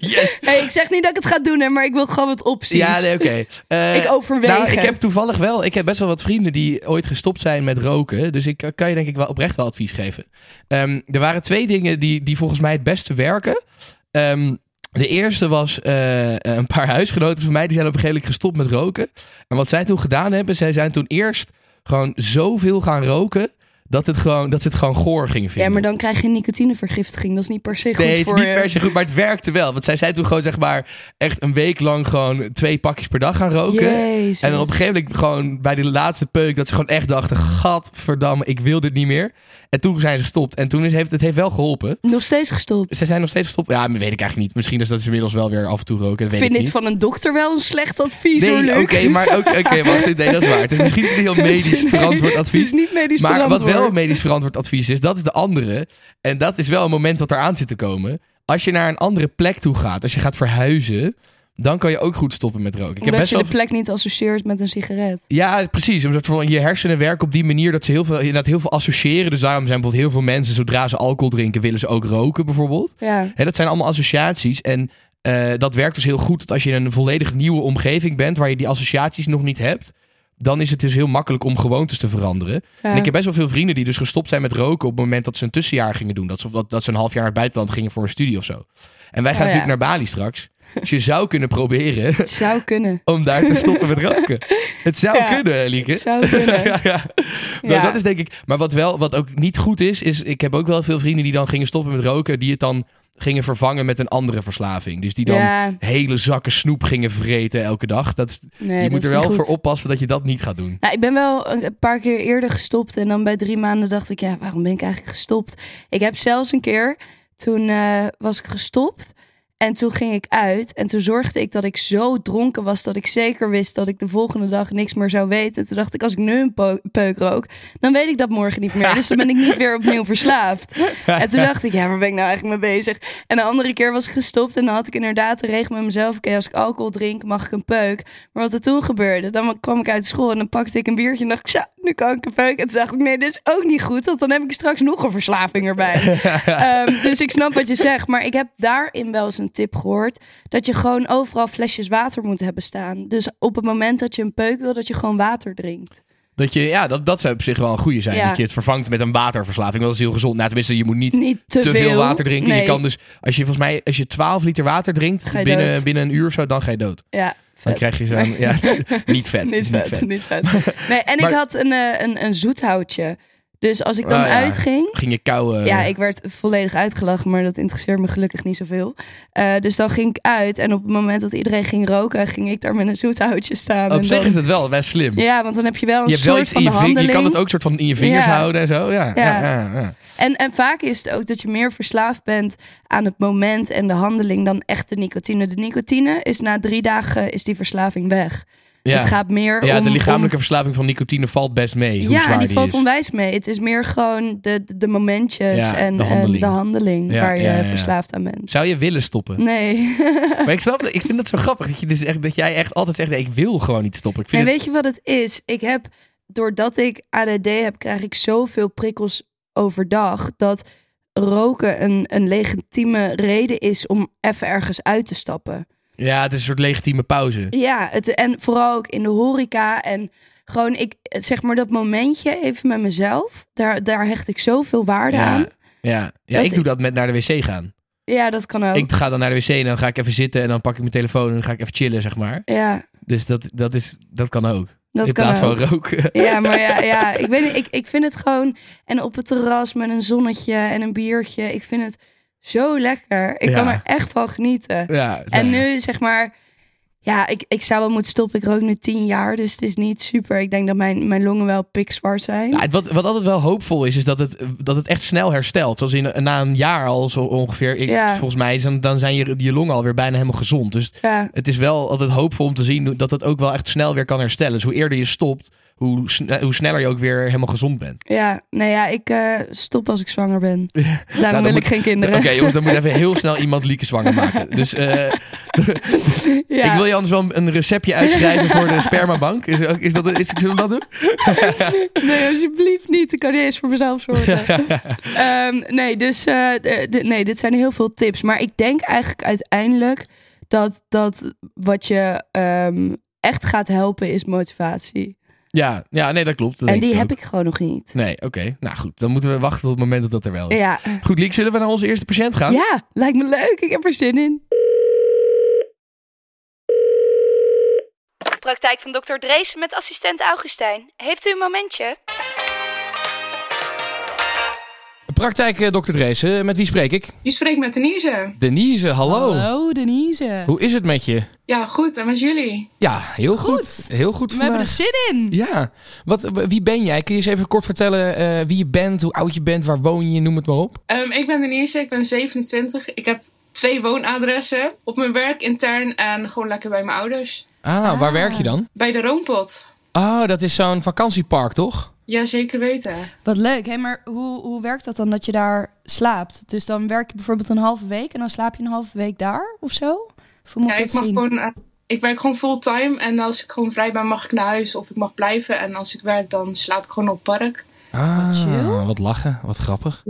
yes! Hey, ik zeg niet dat ik het ga doen, hè, maar ik wil gewoon wat opties. Ja, nee, oké. Eh, Ik overweeg Nou, ik heb toevallig wel... Ik heb best wel wat vrienden die ooit gestopt zijn met roken. Dus ik kan je denk ik wel oprecht wel advies geven. Ehm, er waren twee dingen die, die volgens mij het beste werken. Ehm, de eerste was eh, een paar huisgenoten van mij. Die zijn op een gegeven moment gestopt met roken. En wat zij toen gedaan hebben... Zij zijn toen eerst gewoon zoveel gaan roken... Dat, het gewoon, dat ze het gewoon goor gingen vinden. Ja, maar dan krijg je nicotinevergiftiging. Dat is niet per se goed Nee, het is voor niet je. per se goed, maar het werkte wel. Want zij zijn toen gewoon zeg maar echt een week lang gewoon twee pakjes per dag gaan roken. Jezus. En dan op een gegeven moment gewoon bij de laatste peuk dat ze gewoon echt dachten, gadverdamme, ik wil dit niet meer. En toen zijn ze gestopt. En toen is, heeft het heeft wel geholpen. Nog steeds gestopt. Ze zijn nog steeds gestopt. Ja, maar weet ik eigenlijk niet. Misschien is dat ze inmiddels wel weer af en toe roken. Dat Ik weet vind ik dit niet. van een dokter wel een slecht advies, Nee, oké, maar oké, wacht. Nee, dat is waar. Het is misschien niet heel medisch verantwoord Het advies. is niet medisch Maar wat wel medisch verantwoord advies is, dat is de andere. En dat is wel een moment wat eraan zit te komen. Als je naar een andere plek toe gaat, als je gaat verhuizen, dan kan je ook goed stoppen met roken. Ik heb Omdat best je wel... de plek niet associeert met een sigaret. Ja, precies. Omdat je hersenen werken op die manier dat ze heel veel, inderdaad heel veel associëren. Dus daarom zijn bijvoorbeeld heel veel mensen, zodra ze alcohol drinken, willen ze ook roken bijvoorbeeld. Ja. Dat zijn allemaal associaties. En eh, dat werkt dus heel goed dat als je in een volledig nieuwe omgeving bent, waar je die associaties nog niet hebt, dan is het dus heel makkelijk om gewoontes te veranderen. ja. En ik heb best wel veel vrienden die dus gestopt zijn met roken op het moment dat ze een tussenjaar gingen doen. Dat ze, dat, dat ze een half jaar naar het buitenland gingen voor een studie of zo. En wij gaan Oh, ja. natuurlijk naar Bali straks. Dus je zou kunnen proberen Het zou kunnen. om daar te stoppen met roken. Het zou Ja. kunnen, Lieke. Het zou kunnen. ja, ja. Nou, dat is denk ik. Maar wat wel, wat ook niet goed is, is ik heb ook wel veel vrienden die dan gingen stoppen met roken, die het dan gingen vervangen met een andere verslaving. Dus die dan Ja, hele zakken snoep gingen vreten elke dag. Dat is, nee, je moet er wel voor oppassen dat je dat niet gaat doen. Nou, ik ben wel een paar keer eerder gestopt. En dan bij drie maanden dacht ik, ja, waarom ben ik eigenlijk gestopt? Ik heb zelfs een keer, toen eh, was ik gestopt. En toen ging ik uit. En toen zorgde ik dat ik zo dronken was dat ik zeker wist dat ik de volgende dag niks meer zou weten. Toen dacht ik, als ik nu een peuk rook, dan weet ik dat morgen niet meer. Dus dan ben ik niet weer opnieuw verslaafd. En toen dacht ik, ja, waar ben ik nou eigenlijk mee bezig? En de andere keer was ik gestopt en dan had ik inderdaad de regel met mezelf. Oké, als ik alcohol drink, mag ik een peuk. Maar wat er toen gebeurde, dan kwam ik uit school en dan pakte ik een biertje en dacht ik, nu kan ik een peuk. En toen dacht ik, nee, dit is ook niet goed, want dan heb ik straks nog een verslaving erbij. Ehm, dus ik snap wat je zegt, maar ik heb daarin wel eens een tip gehoord. Dat je gewoon overal flesjes water moet hebben staan. Dus op het moment dat je een peuk wil, dat je gewoon water drinkt. Dat je, ja, dat, dat zou op zich wel een goede zijn. Ja. Dat je het vervangt met een waterverslaving. Dat is heel gezond. Nou, tenminste, je moet niet Niet te, te veel water drinken. Nee. Je kan dus, als je volgens mij, als je 12 liter water drinkt binnen, dood. binnen een uur of zo, dan ga je dood. Ja, Dan krijg je zo'n, ja, niet vet. niet, vet, niet vet. Nee, en Maar- ik had een, eh, een, een zoethoutje. Dus als ik dan Oh ja. uitging... Ging je kou... eh, Ja, ik werd volledig uitgelachen, maar dat interesseert me gelukkig niet zoveel. Eh, dus dan ging ik uit en op het moment dat iedereen ging roken, ging ik daar met een zoethoutje staan. Op en zich dan- is het wel best slim. Ja, want dan heb je wel een je soort wel iets van in je. Je kan het ook soort van in je vingers Ja. houden en zo. Ja, ja. Ja. ja, ja. En, en vaak is het ook dat je meer verslaafd bent aan het moment en de handeling dan echt de nicotine. De nicotine is na drie dagen is die verslaving weg. Ja. Het gaat meer Ja, om... de lichamelijke om- verslaving van nicotine valt best mee. Hoe ja, zwaar die valt is. onwijs mee. Het is meer gewoon de, de, momentjes Ja, en de en handeling. de handeling Ja, waar je verslaafd aan bent. Zou je willen stoppen? Nee. Maar ik snap, ik vind dat zo grappig dat, je dus echt, dat jij echt altijd zegt: nee, ik wil gewoon niet stoppen. Ik En vind het, weet je wat het is? Ik heb, doordat ik ADD heb, krijg ik zoveel prikkels overdag dat roken een, een legitieme reden is om even ergens uit te stappen. Ja, het is een soort legitieme pauze. Ja, het, en vooral ook in de horeca en gewoon ik zeg maar dat momentje even met mezelf, daar, daar hecht ik zoveel waarde aan. Ja, ja. ik doe dat met naar de wc gaan. Ja, dat kan ook. Ik ga dan naar de wc en dan ga ik even zitten en dan pak ik mijn telefoon en dan ga ik even chillen, zeg maar. ja, Dus dat, dat, is, dat kan ook. dat in kan plaats ook. van roken. Ja, maar ja, ja ik weet niet. Ik, ik vind het gewoon. En op het terras met een zonnetje en een biertje. Ik vind het zo lekker. Ik Ja. kan er echt van genieten. Ja, En nou nu zeg maar. Ja, ik, ik zou wel moeten stoppen. Ik rook nu tien jaar, dus het is niet super. Ik denk dat mijn, mijn longen wel pikzwart zijn. Ja, het- wat, wat altijd wel hoopvol is, is dat het, dat het echt snel herstelt. Zoals in, na een jaar al zo ongeveer. Ik, Ja. Volgens mij dan, dan zijn je, je longen alweer bijna helemaal gezond. Dus Ja, het is wel altijd hoopvol om te zien dat het ook wel echt snel weer kan herstellen. Dus hoe eerder je stopt, hoe, sne- hoe sneller je ook weer helemaal gezond bent. Ja, nou ja, ik eh, stop als ik zwanger ben. Daarom dan wil moet- ik geen kinderen. Oké jongens, dan moet even heel snel iemand Lieke zwanger maken. Dus eh, ja. ik wil je anders wel een receptje uitschrijven voor de spermabank. Is, is dat, is, zullen we dat doen? Nee, alsjeblieft niet. Ik kan niet eens voor mezelf zorgen. Ehm, nee, dus eh, nee, dit zijn heel veel tips. Maar ik denk eigenlijk uiteindelijk dat, dat wat je ehm, echt gaat helpen is motivatie. Ja, ja, nee, dat klopt. Dat en die ik heb ik gewoon nog niet. Nee, oké. Nou goed, dan moeten we wachten tot het moment dat dat er wel is. Ja. Goed, Liek, zullen we naar onze eerste patiënt gaan? ja, lijkt me leuk. Ik heb er zin in. Praktijk van dokter Dreesen met assistent Augustijn. Heeft u een momentje? Praktijk, eh, dokter Dreesen. Met wie spreek ik? Je spreekt met Denise. Denise, hallo. Hallo, Denise. Hoe is het met je? Ja, goed. En met jullie? Ja, heel goed. Goed. Heel goed We hebben er vandaag. zin in. Ja. Wat, wie ben jij? Kun je eens even kort vertellen eh, wie je bent, hoe oud je bent, waar woon je, noem het maar op. Ehm, ik ben Denise, ik ben 27. Ik heb twee woonadressen. Op mijn werk intern en gewoon lekker bij mijn ouders. Ah, waar werk je dan? Bij de Roompot. Oh, dat is zo'n vakantiepark, toch? Ja, zeker weten. Wat leuk. Hé, maar hoe, hoe werkt dat dan dat je daar slaapt? Dus dan werk je bijvoorbeeld een halve week en dan slaap je een halve week daar of zo? Of Ja, ik mag zien? gewoon, eh, ik werk gewoon fulltime. En als ik gewoon vrij ben, mag ik naar huis of ik mag blijven. En als ik werk, dan slaap ik gewoon op het park. Ah, chill. wat lachen, wat grappig.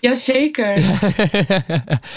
Jazeker.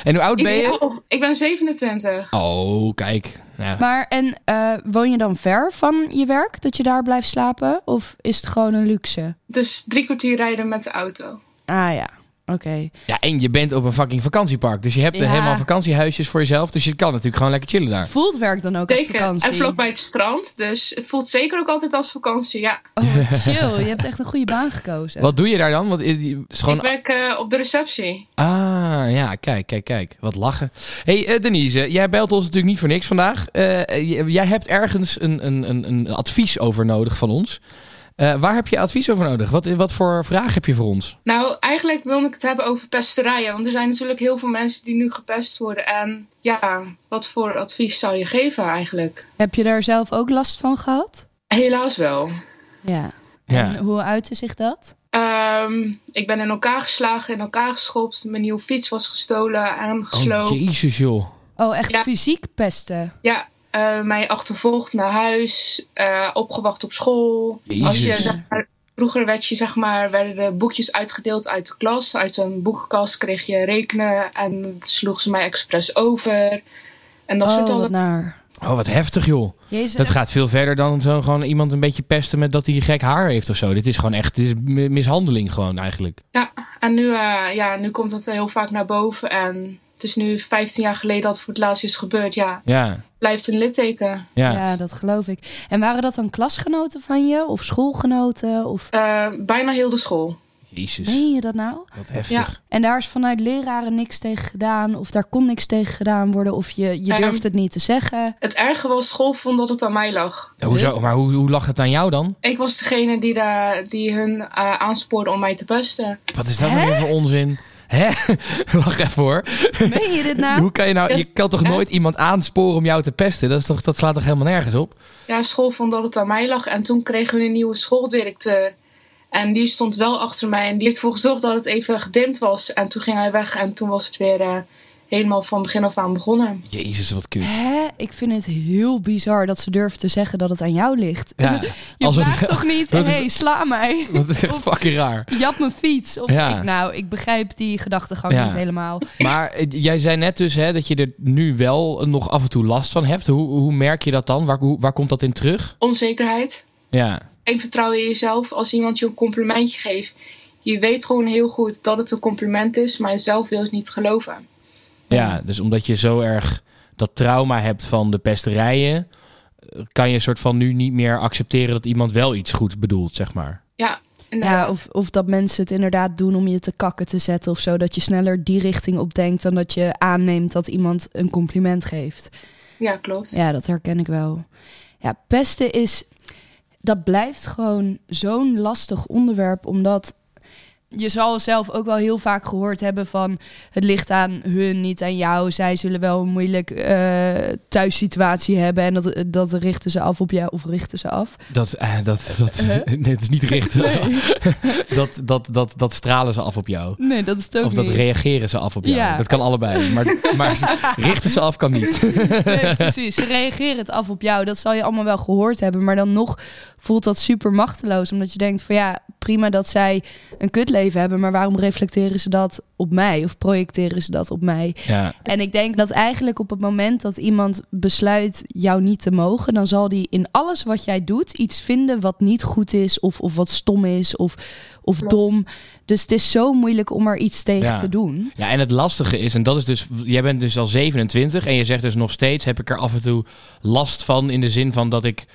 en hoe oud ik, ben je? ik ben 27. Oh, kijk. Ja. Maar en eh, woon je dan ver van je werk dat je daar blijft slapen? Of is het gewoon een luxe? Dus drie kwartier rijden met de auto. Ah ja, oké. ja, en je bent op een fucking vakantiepark. Dus je hebt Ja. helemaal vakantiehuisjes voor jezelf. Dus je kan natuurlijk gewoon lekker chillen daar. Voelt werk dan ook als Zeker. vakantie? En vlakbij het strand. Dus het voelt zeker ook altijd als vakantie. Ja. Oh, chill. Je hebt echt een goede baan gekozen. Wat doe je daar dan? Want het is gewoon Ik werk eh, op de receptie. Ah, ja, kijk, kijk, kijk. Wat lachen. hey, eh, Denise, jij belt ons natuurlijk niet voor niks vandaag. Eh, jij hebt ergens een, een, een, een advies over nodig van ons. Eh, waar heb je advies over nodig? Wat, wat voor vraag heb je voor ons? Nou, eigenlijk wil ik het hebben over pesterijen. Want er zijn natuurlijk heel veel mensen die nu gepest worden. En ja, wat voor advies zou je geven eigenlijk? Heb je daar zelf ook last van gehad? Helaas wel. Ja. Ja. En hoe uitte zich dat? Ehm, ik ben in elkaar geslagen, in elkaar geschopt. Mijn nieuwe fiets was gestolen en Oh, jezus joh. Oh, echt Ja. fysiek pesten? ja, eh, mij achtervolgd naar huis. eh, opgewacht op school. Jezus. Als je, zeg maar, vroeger werd je, zeg maar, werden de boekjes uitgedeeld uit de klas. Uit een boekenkast kreeg je rekenen. En dan sloegen ze mij expres over. En dat Oh, soort wat dingen. naar. Oh, wat heftig joh. Jezus, Dat gaat veel verder dan zo gewoon iemand een beetje pesten met dat hij gek haar heeft of zo. Dit is gewoon echt dit is mi- mishandeling gewoon eigenlijk. Ja, en nu, eh, ja, nu komt dat heel vaak naar boven. En het is nu 15 jaar geleden dat het voor het laatst is gebeurd. Ja, Ja, blijft een litteken. ja. Ja, dat geloof ik. En waren dat dan klasgenoten van je? Of schoolgenoten? Of... Eh, bijna heel de school. Jezus, Meen je dat nou? wat heftig. En daar is vanuit leraren niks tegen gedaan? Of daar kon niks tegen gedaan worden? Of je, je Ehm, durft het niet te zeggen? Het erge was, school vond dat het aan mij lag. Hoezo? Maar hoe, hoe lag het aan jou dan? Ik was degene die, daar die hun eh, aanspoorde om mij te pesten. Wat is dat nou weer voor onzin? Hè? Wacht even hoor. Meen je dit nou? Hoe kan je nou, je kan toch nooit iemand aansporen om jou te pesten? Dat, is toch, dat slaat toch helemaal nergens op? Ja, school vond dat het aan mij lag. En toen kregen we een nieuwe schooldirecteur. En die stond wel achter mij. En die heeft ervoor gezorgd dat het even gedimd was. En toen ging hij weg. En toen was het weer eh, helemaal van begin af aan begonnen. Jezus, wat kut. Hè? Ik vind het heel bizar dat ze durven te zeggen dat het aan jou ligt. Ja, Je alsof- vraagt toch niet, is- hey, sla mij. Dat is echt fucking raar. Jap mijn fiets. Of Ja. ik, nou, ik begrijp die gedachtegang Ja. niet helemaal. Maar eh, jij zei net dus hè, dat je er nu wel nog af en toe last van hebt. Hoe, hoe merk je dat dan? Waar, hoe, waar komt dat in terug? Onzekerheid. Ja, Geen vertrouwen in jezelf. Als iemand je een complimentje geeft. Je weet gewoon heel goed dat het een compliment is. Maar zelf wil je het niet geloven. Ja, dus omdat je zo erg dat trauma hebt van de pesterijen... eh, kan je soort van nu niet meer accepteren dat iemand wel iets goed bedoelt, zeg maar. Ja. Ja, of, of dat mensen het inderdaad doen om je te kakken te zetten of zo. Dat je sneller die richting op denkt dan dat je aanneemt dat iemand een compliment geeft. ja klopt. Ja, dat herken ik wel. Ja, pesten is. Dat blijft gewoon zo'n lastig onderwerp, omdat je zal zelf ook wel heel vaak gehoord hebben van het ligt aan hun, niet aan jou. Zij zullen wel een moeilijk uh, thuissituatie hebben en dat, dat richten ze af op jou of richten ze af. Dat, uh, dat, dat nee, het is niet richten. Nee. dat, dat, dat, dat stralen ze af op jou. Nee, dat is het ook Of dat niet. reageren ze af op jou. Ja. Dat kan allebei. Maar, maar richten ze af kan niet. nee, precies. Ze reageren het af op jou. Dat zal je allemaal wel gehoord hebben. Maar dan nog voelt dat super machteloos. Omdat je denkt van ja, prima dat zij een kutleven hebben, maar waarom reflecteren ze dat op mij of projecteren ze dat op mij? Ja. En ik denk dat eigenlijk op het moment dat iemand besluit jou niet te mogen, dan zal die in alles wat jij doet iets vinden wat niet goed is of, of wat stom is of, of dom. Dus het is zo moeilijk om er iets tegen ja. te doen. Ja, en het lastige is, en dat is dus, jij bent dus al 27 en je zegt dus nog steeds heb ik er af en toe last van in de zin van dat ik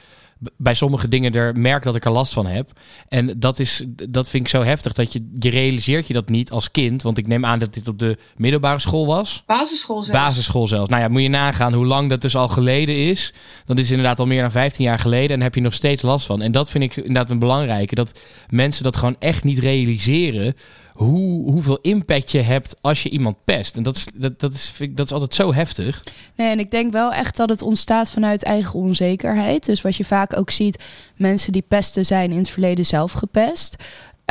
bij sommige dingen er merk dat ik er last van heb. En dat, is, dat vind ik zo heftig. Dat je, je realiseert je dat niet als kind. Want ik neem aan dat dit op de middelbare school was. Basisschool zelfs. Basisschool zelfs. Nou ja, moet je nagaan hoe lang dat dus al geleden is. Dat is inderdaad al meer dan 15 jaar geleden. En heb je nog steeds last van. En dat vind ik inderdaad een belangrijke. Dat mensen dat gewoon echt niet realiseren hoe, hoeveel impact je hebt als je iemand pest. En dat is, dat, dat, is, dat is altijd zo heftig. Nee, en ik denk wel echt dat het ontstaat vanuit eigen onzekerheid. Dus wat je vaak ook ziet, mensen die pesten zijn in het verleden zelf gepest.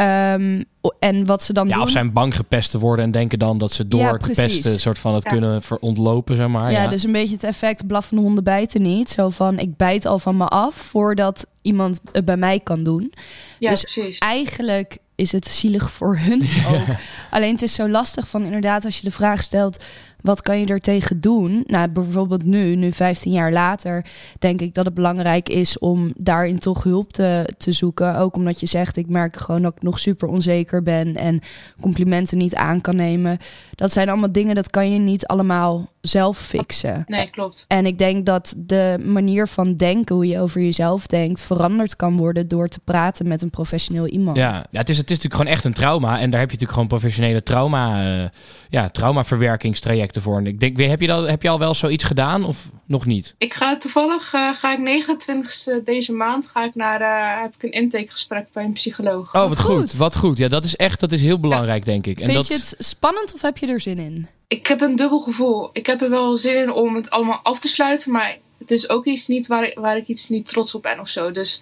Um, en wat ze dan ja, doen... of zijn bang gepest te worden en denken dan dat ze door Ja, te pesten soort van het Ja. kunnen verontlopen, zeg maar. ja, Ja, dus een beetje het effect blaffende honden bijten niet. Zo van, ik bijt al van me af voordat iemand het bij mij kan doen. Ja, dus precies. Eigenlijk is het zielig voor hun ook. Alleen het is zo lastig van inderdaad als je de vraag stelt... wat kan je er tegen doen? Nou, bijvoorbeeld nu, nu 15 jaar later... denk ik dat het belangrijk is om daarin toch hulp te, te zoeken. Ook omdat je zegt, ik merk gewoon dat ik nog super onzeker ben... en complimenten niet aan kan nemen. Dat zijn allemaal dingen, dat kan je niet allemaal zelf fixen. Nee, klopt. En ik denk dat de manier van denken, hoe je over jezelf denkt, veranderd kan worden door te praten met een professioneel iemand. ja. ja het, is, het is natuurlijk gewoon echt een trauma. En daar heb je natuurlijk gewoon professionele trauma, eh, ja, traumaverwerkingstrajecten voor. En ik denk, heb je, dat, heb je al wel zoiets gedaan of nog niet? Ik ga toevallig, eh, ga ik 29ste deze maand, ga ik naar, eh, heb ik een intakegesprek bij een psycholoog. Oh, wat goed. goed. Wat goed. Ja, dat is echt, dat is heel belangrijk, denk ik. En Vind dat, je het spannend of heb je er zin in? Ik heb een dubbel gevoel. Ik heb er wel zin in om het allemaal af te sluiten, maar het is ook iets niet waar ik, waar ik iets niet trots op ben of zo. Dus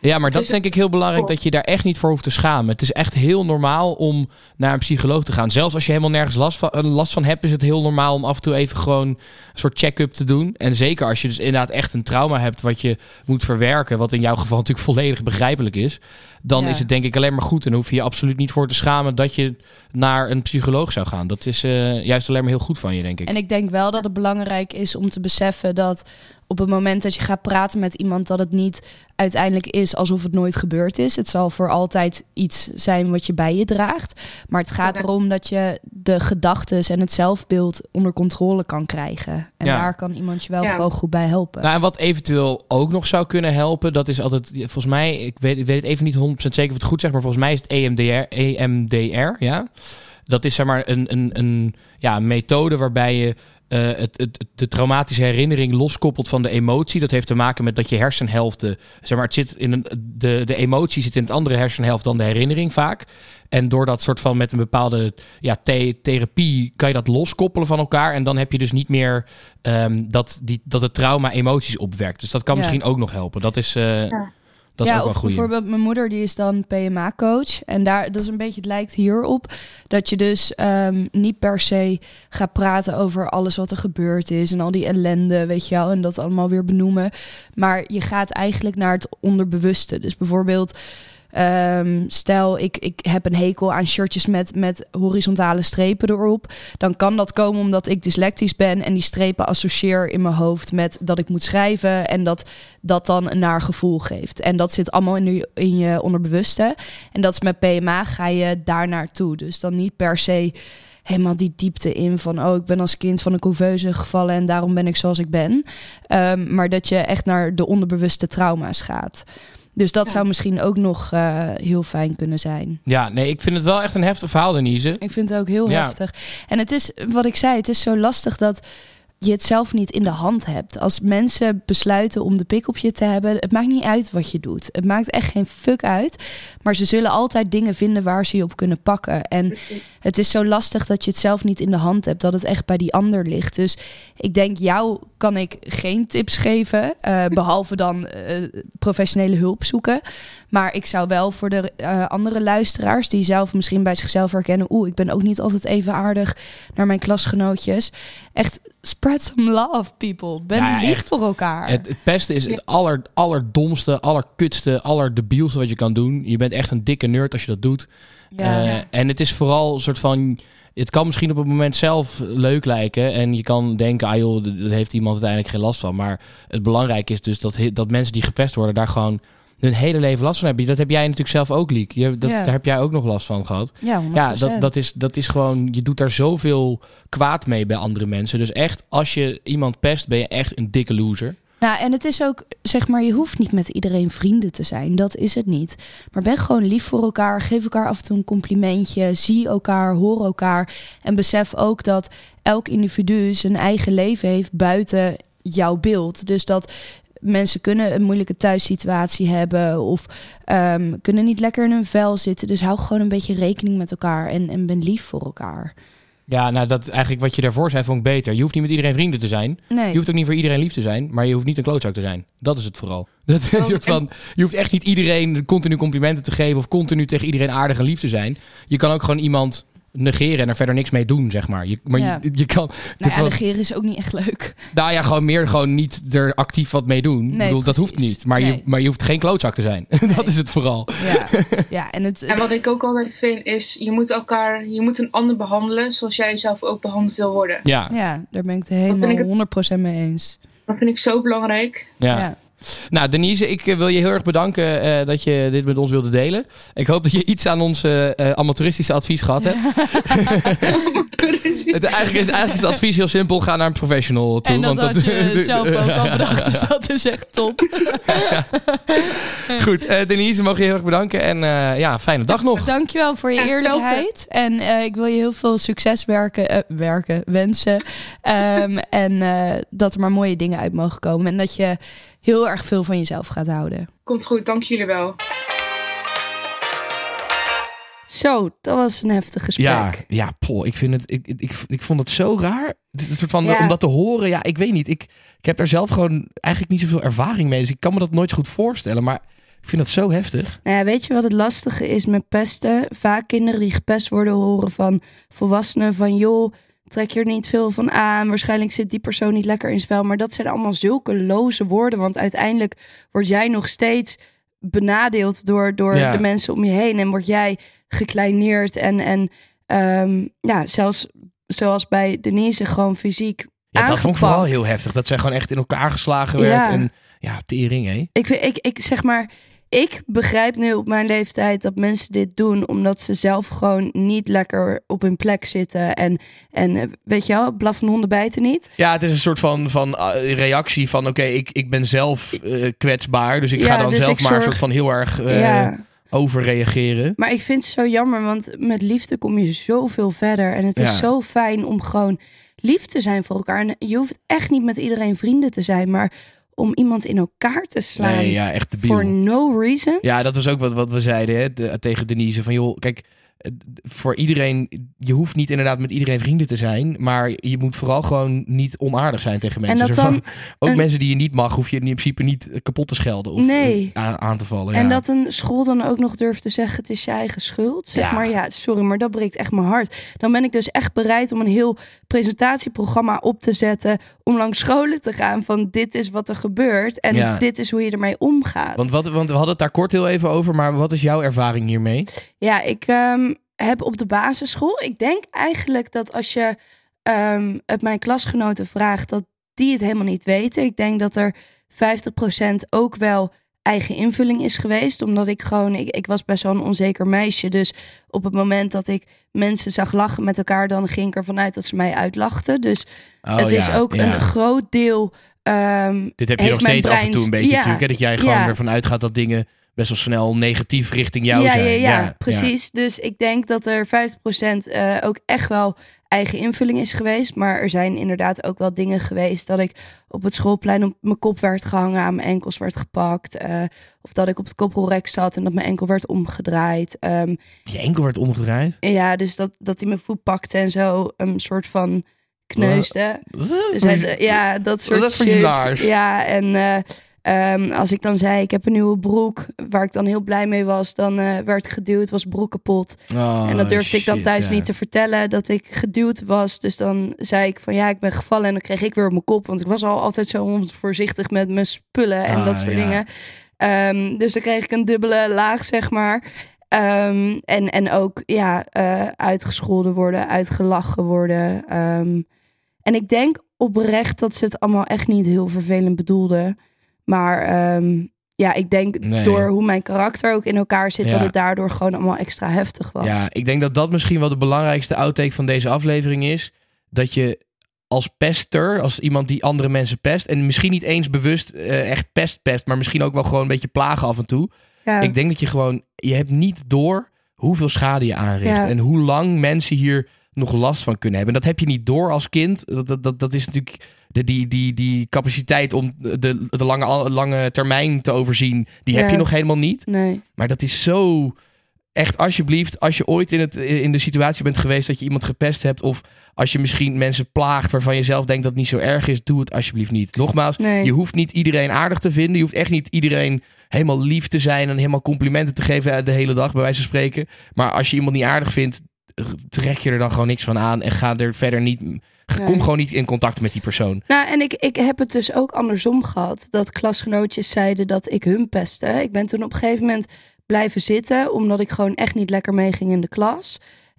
Ja, maar dat is denk ik heel belangrijk dat je daar echt niet voor hoeft te schamen. Het is echt heel normaal om naar een psycholoog te gaan. Zelfs als je helemaal nergens last van, eh, last van hebt, is het heel normaal om af en toe even gewoon een soort check-up te doen. En zeker als je dus inderdaad echt een trauma hebt wat je moet verwerken, wat in jouw geval natuurlijk volledig begrijpelijk is, dan Ja. is het denk ik alleen maar goed. En hoef je je absoluut niet voor te schamen dat je naar een psycholoog zou gaan. Dat is eh, juist alleen maar heel goed van je, denk ik. En ik denk wel dat het belangrijk is om te beseffen dat op het moment dat je gaat praten met iemand, dat het niet uiteindelijk is alsof het nooit gebeurd is. Het zal voor altijd iets zijn wat je bij je draagt. Maar het gaat erom dat je de gedachten en het zelfbeeld onder controle kan krijgen. En Ja. daar kan iemand je wel Ja. gewoon goed bij helpen. Nou, en wat eventueel ook nog zou kunnen helpen, dat is altijd, volgens mij, ik weet, ik weet het even niet 100% zeker of het goed zeg, maar volgens mij is het EMDR, EMDR ja. Dat is zeg maar een, een, een ja, een methode waarbij je eh, het, het, de traumatische herinnering loskoppelt van de emotie. Dat heeft te maken met dat je hersenhelften, zeg maar, het zit in een, de, de emotie zit in het andere hersenhelft dan de herinnering vaak. En door dat soort van met een bepaalde ja, the- therapie kan je dat loskoppelen van elkaar. En dan heb je dus niet meer ehm, dat, die, dat het trauma emoties opwekt. Dus dat kan Ja. misschien ook nog helpen. Dat is, eh, Ja. Dat is ja, wel of goed. bijvoorbeeld mijn moeder, die is dan PMA-coach. En daar, dat is een beetje, het lijkt hierop dat je dus ehm, niet per se gaat praten over alles wat er gebeurd is en al die ellende, weet je wel, en dat allemaal weer benoemen. Maar je gaat eigenlijk naar het onderbewuste. Dus bijvoorbeeld, ehm, stel ik, ik heb een hekel aan shirtjes met, met horizontale strepen erop. Dan kan dat komen omdat ik dyslectisch ben en die strepen associeer in mijn hoofd met dat ik moet schrijven en dat dat dan een naar gevoel geeft. En dat zit allemaal in je, in je onderbewuste. En dat is met PMA ga je daar naartoe. Dus dan niet per se helemaal die diepte in van... oh, ik ben als kind van een couveuse gevallen... en daarom ben ik zoals ik ben. Ehm, maar dat je echt naar de onderbewuste trauma's gaat. Dus dat Ja. zou misschien ook nog eh, heel fijn kunnen zijn. Ja, nee, ik vind het wel echt een heftig verhaal, Denise. Ik vind het ook heel Ja. heftig. En het is, wat ik zei, het is zo lastig dat je het zelf niet in de hand hebt. Als mensen besluiten om de pik op je te hebben, het maakt niet uit wat je doet. Het maakt echt geen fuck uit. Maar ze zullen altijd dingen vinden waar ze je op kunnen pakken. En het is zo lastig dat je het zelf niet in de hand hebt, dat het echt bij die ander ligt. Dus ik denk, jou kan ik geen tips geven, eh, behalve dan eh, professionele hulp zoeken. Maar ik zou wel voor de eh, andere luisteraars die zelf misschien bij zichzelf herkennen, oeh, ik ben ook niet altijd even aardig naar mijn klasgenootjes. Echt spread some love, people. Ben Ja, lief voor elkaar. Het, het beste is het aller, allerdomste, allerkutste, allerdebielste wat je kan doen. Je bent echt een dikke nerd als je dat doet. ja. En het is vooral een soort van... Het kan misschien op het moment zelf leuk lijken. En je kan denken, ah joh, d- daar heeft iemand uiteindelijk geen last van. Maar het belangrijke is dus dat, dat mensen die gepest worden... daar gewoon hun hele leven last van hebben. Dat heb jij natuurlijk zelf ook, Liek. Je, dat, Ja. Daar heb jij ook nog last van gehad. ja, 100%. Ja, dat, dat, is, dat is gewoon... Je doet daar zoveel kwaad mee bij andere mensen. Dus echt, als je iemand pest, ben je echt een dikke loser. Nou, en het is ook, zeg maar, je hoeft niet met iedereen vrienden te zijn. Dat is het niet. Maar ben gewoon lief voor elkaar. Geef elkaar af en toe een complimentje. Zie elkaar, hoor elkaar. En besef ook dat elk individu zijn eigen leven heeft buiten jouw beeld. Dus dat mensen kunnen een moeilijke thuissituatie hebben of ehm, kunnen niet lekker in hun vel zitten. Dus hou gewoon een beetje rekening met elkaar en, en ben lief voor elkaar. Ja, nou, dat eigenlijk wat je daarvoor zei, vond ik beter. Je hoeft niet met iedereen vrienden te zijn. Nee. Je hoeft ook niet voor iedereen lief te zijn, maar je hoeft niet een klootzak te zijn. Dat is het vooral. Dat is een soort van, je hoeft echt niet iedereen continu complimenten te geven of continu tegen iedereen aardig en lief te zijn. Je kan ook gewoon iemand negeren en er verder niks mee doen, zeg maar. Je, maar Ja. je, je kan, Nou ja, negeren is ook niet echt leuk. nou ja, gewoon meer gewoon niet er actief wat mee doen. ik Nee, bedoel, dat hoeft niet. Maar, je, maar je hoeft geen klootzak te zijn. dat is het vooral. Ja, ja en het... En wat ik ook altijd vind is, je moet elkaar, je moet een ander behandelen zoals jij jezelf ook behandeld wil worden. Ja, Ja, daar ben ik het ik helemaal 100% mee eens. Dat vind ik zo belangrijk. ja. Nou, Denise, ik eh, wil je heel erg bedanken eh, dat je dit met ons wilde delen. Ik hoop dat je iets aan ons eh, amateuristische advies gehad hebt. Het, eigenlijk, is, eigenlijk is het advies heel simpel. Ga naar een professional toe. En dat want had je zelf ook al bedacht, dus dat is echt top. Goed, eh, Denise, mag je heel erg bedanken. En eh, ja, fijne dag nog. Dankjewel voor je eerlijkheid. En eh, ik wil je heel veel succes werken, werken wensen. Ehm, en eh, dat er maar mooie dingen uit mogen komen. En dat je heel erg veel van jezelf gaat houden. Komt goed, dank jullie wel. Zo, dat was een heftig gesprek. Ja, ja Paul, ik, vind het, ik, ik, ik, ik vond het zo raar. Dit soort van, Ja. Om dat te horen, ja, ik weet niet. Ik, ik heb daar zelf gewoon eigenlijk niet zoveel ervaring mee. Dus ik kan me dat nooit zo goed voorstellen. Maar ik vind dat zo heftig. Nou ja, weet je wat het lastige is met pesten? Vaak kinderen die gepest worden horen van volwassenen van joh, trek je er niet veel van aan. Waarschijnlijk zit die persoon niet lekker in vel. Maar dat zijn allemaal zulke loze woorden. Want uiteindelijk word jij nog steeds benadeeld door, door Ja. de mensen om je heen. En word jij gekleineerd en, en ehm, ja, zelfs zoals bij Denise gewoon fysiek Ja, dat vond ik vooral heel heftig. Dat zij gewoon echt in elkaar geslagen werd. Ja. En ja, tering, hé. Ik, ik, ik zeg maar, ik begrijp nu op mijn leeftijd dat mensen dit doen omdat ze zelf gewoon niet lekker op hun plek zitten. En, en eh, weet je wel, blaffende honden bijten niet. Ja, het is een soort van, van eh, reactie van... oké, ik, ik ben zelf eh, kwetsbaar. Dus ik Ja, ga dan dus zelf maar zorg- soort van heel erg eh, ja, overreageren. maar ik vind het zo jammer, want met liefde kom je zoveel verder. En het is Ja. zo fijn om gewoon lief te zijn voor elkaar. En je hoeft echt niet met iedereen vrienden te zijn, maar om iemand in elkaar te slaan Nee, ja, echt debiel. for no reason. Ja, dat was ook wat, wat we zeiden hè, de- tegen Denise. Van joh, kijk, voor iedereen, je hoeft niet inderdaad met iedereen vrienden te zijn. Maar je moet vooral gewoon niet onaardig zijn tegen mensen. dat dan ook een- mensen die je niet mag, hoef je in principe niet kapot te schelden of Nee. eh, aan, te vallen. En ja. dat een school dan ook nog durft te zeggen: het is je eigen schuld. Zeg Ja. maar ja, sorry, maar dat breekt echt mijn hart. Dan ben ik dus echt bereid om een heel presentatieprogramma op te zetten. Om langs scholen te gaan van dit is wat er gebeurt. En Ja. dit is hoe je ermee omgaat. Want, wat, want we hadden het daar kort heel even over, maar wat is jouw ervaring hiermee? Ja, ik ehm, heb op de basisschool. Ik denk eigenlijk dat als je ehm, het mijn klasgenoten vraagt, dat die het helemaal niet weten. Ik denk dat er 50% ook wel eigen invulling is geweest. Omdat ik gewoon, ik, ik was best wel een onzeker meisje. Dus op het moment dat ik mensen zag lachen met elkaar, dan ging ik ervan uit dat ze mij uitlachten. Dus Oh, het is ook ja. een groot deel. ehm, Dit heb je nog steeds af en toe een beetje Ja, natuurlijk. Hè? Dat jij gewoon ervan uitgaat dat dingen best wel snel negatief richting jou ja, zijn. Ja, ja, precies. Dus ik denk dat er 50% eh ook echt wel eigen invulling is geweest. Maar er zijn inderdaad ook wel dingen geweest dat ik op het schoolplein op mijn kop werd gehangen, aan mijn enkels werd gepakt. eh, of dat ik op het koppelrek zat en dat mijn enkel werd omgedraaid. Ehm, Je enkel werd omgedraaid. ja, dus dat, dat hij mijn voet pakte en zo een soort van kneusde. Dus hij, ja, dat soort Dat shit. Ja, en eh, ehm, als ik dan zei, ik heb een nieuwe broek, waar ik dan heel blij mee was, dan eh, werd geduwd, was broek kapot. Oh, en dat durfde ik dan thuis ja. niet te vertellen, dat ik geduwd was. Dus dan zei ik van, ja, ik ben gevallen en dan kreeg ik weer op mijn kop. Want ik was al altijd zo onvoorzichtig met mijn spullen en Ah, dat soort ja. dingen. Ehm, dus dan kreeg ik een dubbele laag, zeg maar. Ehm, en, en ook ja, eh, uitgescholden worden, uitgelachen worden. En ik denk oprecht dat ze het allemaal echt niet heel vervelend bedoelden. Maar ehm, ja, ik denk Nee. door hoe mijn karakter ook in elkaar zit, Ja. dat het daardoor gewoon allemaal extra heftig was. Ja, ik denk dat dat misschien wel de belangrijkste outtake van deze aflevering is. Dat je als pester, als iemand die andere mensen pest... en misschien niet eens bewust eh, echt pest pest... maar misschien ook wel gewoon een beetje plagen af en toe. Ja. Ik denk dat je gewoon... je hebt niet door hoeveel schade je aanricht... Ja. en hoe lang mensen hier nog last van kunnen hebben. En dat heb je niet door als kind. Dat, dat, dat, dat is natuurlijk de, die, die, die capaciteit om de, de lange, lange termijn te overzien... die heb je nog helemaal niet. Nee. Maar dat is zo. Echt, alsjeblieft, als je ooit in, het, in de situatie bent geweest dat je iemand gepest hebt. of als je misschien mensen plaagt waarvan je zelf denkt dat het niet zo erg is, doe het alsjeblieft niet. Nogmaals, Nee. je hoeft niet iedereen aardig te vinden. Je hoeft echt niet iedereen helemaal lief te zijn en helemaal complimenten te geven de hele dag, bij wijze van spreken. Maar als je iemand niet aardig vindt, trek je er dan gewoon niks van aan en ga er verder niet. Kom Nee. gewoon niet in contact met die persoon. Nou, en ik, ik heb het dus ook andersom gehad. Dat klasgenootjes zeiden dat ik hun pestte. Ik ben toen op een gegeven moment blijven zitten, omdat ik gewoon echt niet lekker meeging in de klas.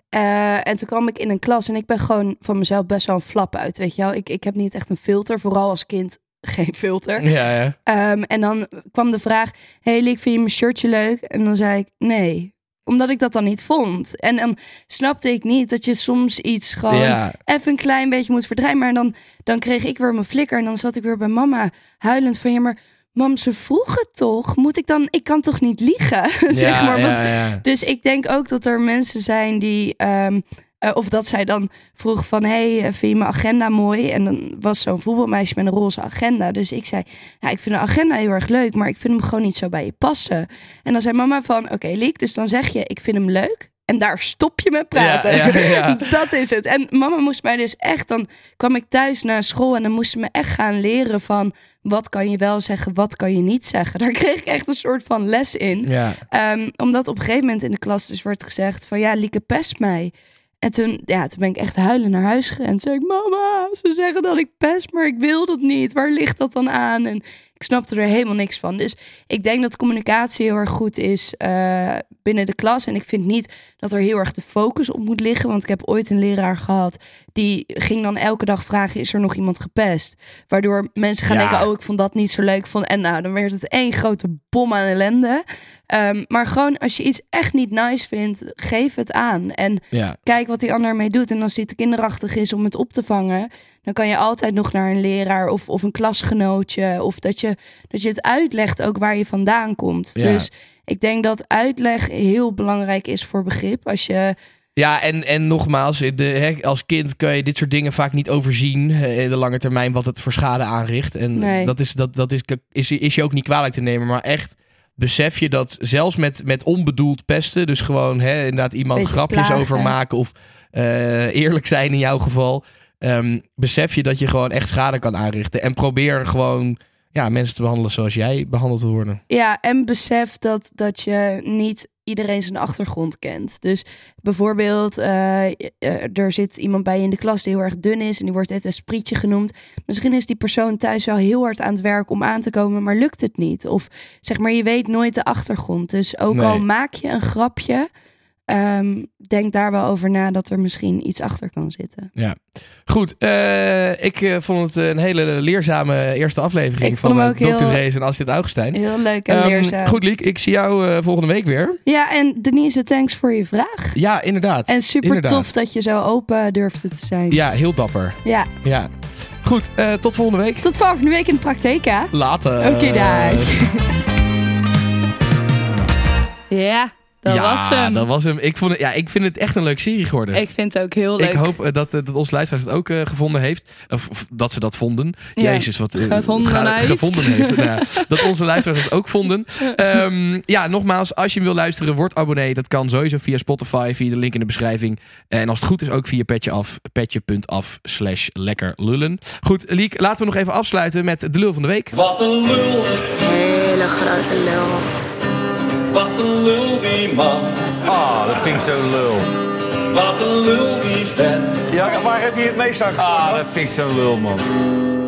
Eh, en toen kwam ik in een klas en ik ben gewoon van mezelf best wel een flap uit, weet je wel. Ik, ik heb niet echt een filter, vooral als kind geen filter. Ja, ja. Ehm, en dan kwam de vraag, hey Liek, vind je mijn shirtje leuk? En dan zei ik, nee. Omdat ik dat dan niet vond. En dan snapte ik niet dat je soms iets gewoon ja. even een klein beetje moet verdraaien. Maar dan, dan kreeg ik weer mijn flikker. En dan zat ik weer bij mama huilend van... Ja, maar mam, ze vroegen toch? Moet ik dan... Ik kan toch niet liegen? zeg ja, maar. Want- ja, ja. Dus ik denk ook dat er mensen zijn die... ehm, eh, of dat zij dan vroeg van... hey, eh, vind je mijn agenda mooi? En dan was zo'n voetbalmeisje met een roze agenda. Dus ik zei... Ja, ik vind de agenda heel erg leuk... maar ik vind hem gewoon niet zo bij je passen. En dan zei mama van... Oké, Liek, dus dan zeg je... ik vind hem leuk... En daar stop je met praten. Ja, ja, ja. Dat is het. En mama moest mij dus echt, dan kwam ik thuis naar school en dan moest ze me echt gaan leren van wat kan je wel zeggen, wat kan je niet zeggen. Daar kreeg ik echt een soort van les in. Ehm, omdat op een gegeven moment in de klas dus werd gezegd van ja, Lieke pest mij. En toen, ja, toen ben ik echt huilen naar huis gerend. Toen zei ik, mama, ze zeggen dat ik pest, maar ik wil dat niet. Waar ligt dat dan aan? En ik snapte er helemaal niks van. Dus ik denk dat communicatie heel erg goed is eh, binnen de klas. En ik vind niet dat er heel erg de focus op moet liggen. Want ik heb ooit een leraar gehad, die ging dan elke dag vragen, is er nog iemand gepest? Waardoor mensen gaan Ja. denken, oh, ik vond dat niet zo leuk. Vond, en nou, dan werd het één grote bom aan ellende. Ehm, maar gewoon, als je iets echt niet nice vindt, geef het aan. En ja. kijk wat die ander ermee doet. En als te kinderachtig is om het op te vangen, dan kan je altijd nog naar een leraar of, of een klasgenootje. Of dat je, dat je het uitlegt ook waar je vandaan komt. Ja. Dus ik denk dat uitleg heel belangrijk is voor begrip. Als je. Ja, en, en nogmaals, de, hè, als kind kun je dit soort dingen vaak niet overzien eh, in de lange termijn wat het voor schade aanricht. En Nee. dat, is, dat, dat is, is, is je ook niet kwalijk te nemen, maar echt besef je dat zelfs met, met onbedoeld pesten, dus gewoon hè, inderdaad iemand Beetje grapjes plagen. over maken of eh, eerlijk zijn in jouw geval, ehm, besef je dat je gewoon echt schade kan aanrichten. En probeer gewoon ja, mensen te behandelen zoals jij behandeld wil worden. Ja, en besef dat, dat je niet iedereen zijn achtergrond kent. Dus bijvoorbeeld, eh, eh, er zit iemand bij je in de klas die heel erg dun is en die wordt het een sprietje genoemd. Misschien is die persoon thuis wel heel hard aan het werk om aan te komen, maar lukt het niet. Of zeg maar, je weet nooit de achtergrond. Dus ook Nee. al maak je een grapje, ehm, denk daar wel over na dat er misschien iets achter kan zitten. Goed, eh, ik eh, vond het een hele leerzame eerste aflevering van hem eh, Dr. heel- en Astrid Augustijn. Heel leuk en Ehm, leerzaam. goed, Liek, ik zie jou volgende week weer. Ja, en Denise, thanks voor je vraag. Ja, inderdaad. En super Inderdaad. tof dat je zo open durfde te zijn. Ja, heel dapper. ja. Ja. Goed, tot volgende week. Tot volgende week in de praktijk, hè? Later. Oké, dag. Ja, Dat ja, was hem. dat was hem. Ik, vond het, ja, ik vind het echt een leuke serie geworden. Ik vind het ook heel leuk. Ik hoop eh, dat, eh, dat onze luisteraars het ook eh, gevonden heeft. Of, of dat ze dat vonden. Ja, Jezus, wat eh, gevonden ga- heeft. gevonden heeft. Nou ja, dat onze luisteraars het ook vonden. Ehm, ja, nogmaals, als je hem wil luisteren, word abonnee. Dat kan sowieso via Spotify, via de link in de beschrijving. En als het goed is, ook via petje af, petje.af slash lekker lullen. Goed, Liek, laten we nog even afsluiten met de lul van de week. Wat een lul, Hele grote lul. Ah, dat vind ik zo lul. Wat een lul die vent. Ja, waar heb je het meest aan Ah, dat vind ik zo lul, man.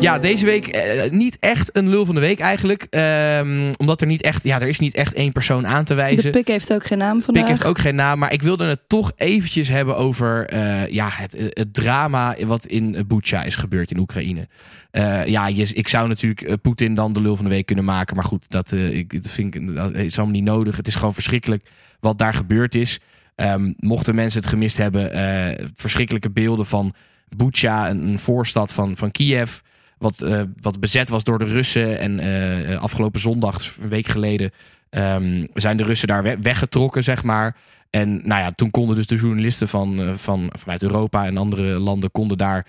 Ja, deze week eh, niet echt een lul van de week eigenlijk. Ehm, omdat er niet echt, ja, er is niet echt één persoon aan te wijzen. De pik heeft ook geen naam vandaag. Pik heeft ook geen naam, maar ik wilde het toch eventjes hebben over eh, ja, het, het drama wat in Bucha is gebeurd in Oekraïne. Eh, ja, je, ik zou natuurlijk eh, Poetin dan de lul van de week kunnen maken, maar goed, dat, eh, ik, dat vind ik dat is allemaal niet nodig. Het is gewoon verschrikkelijk wat daar gebeurd is. Ehm, mochten mensen het gemist hebben, eh, verschrikkelijke beelden van Bucha, een, voorstad van, van Kiev. Wat, eh, wat bezet was door de Russen. En eh, afgelopen zondag, dus een week geleden, ehm, zijn de Russen daar we- weggetrokken, zeg maar. En nou ja, toen konden dus de journalisten van, van, vanuit Europa en andere landen konden daar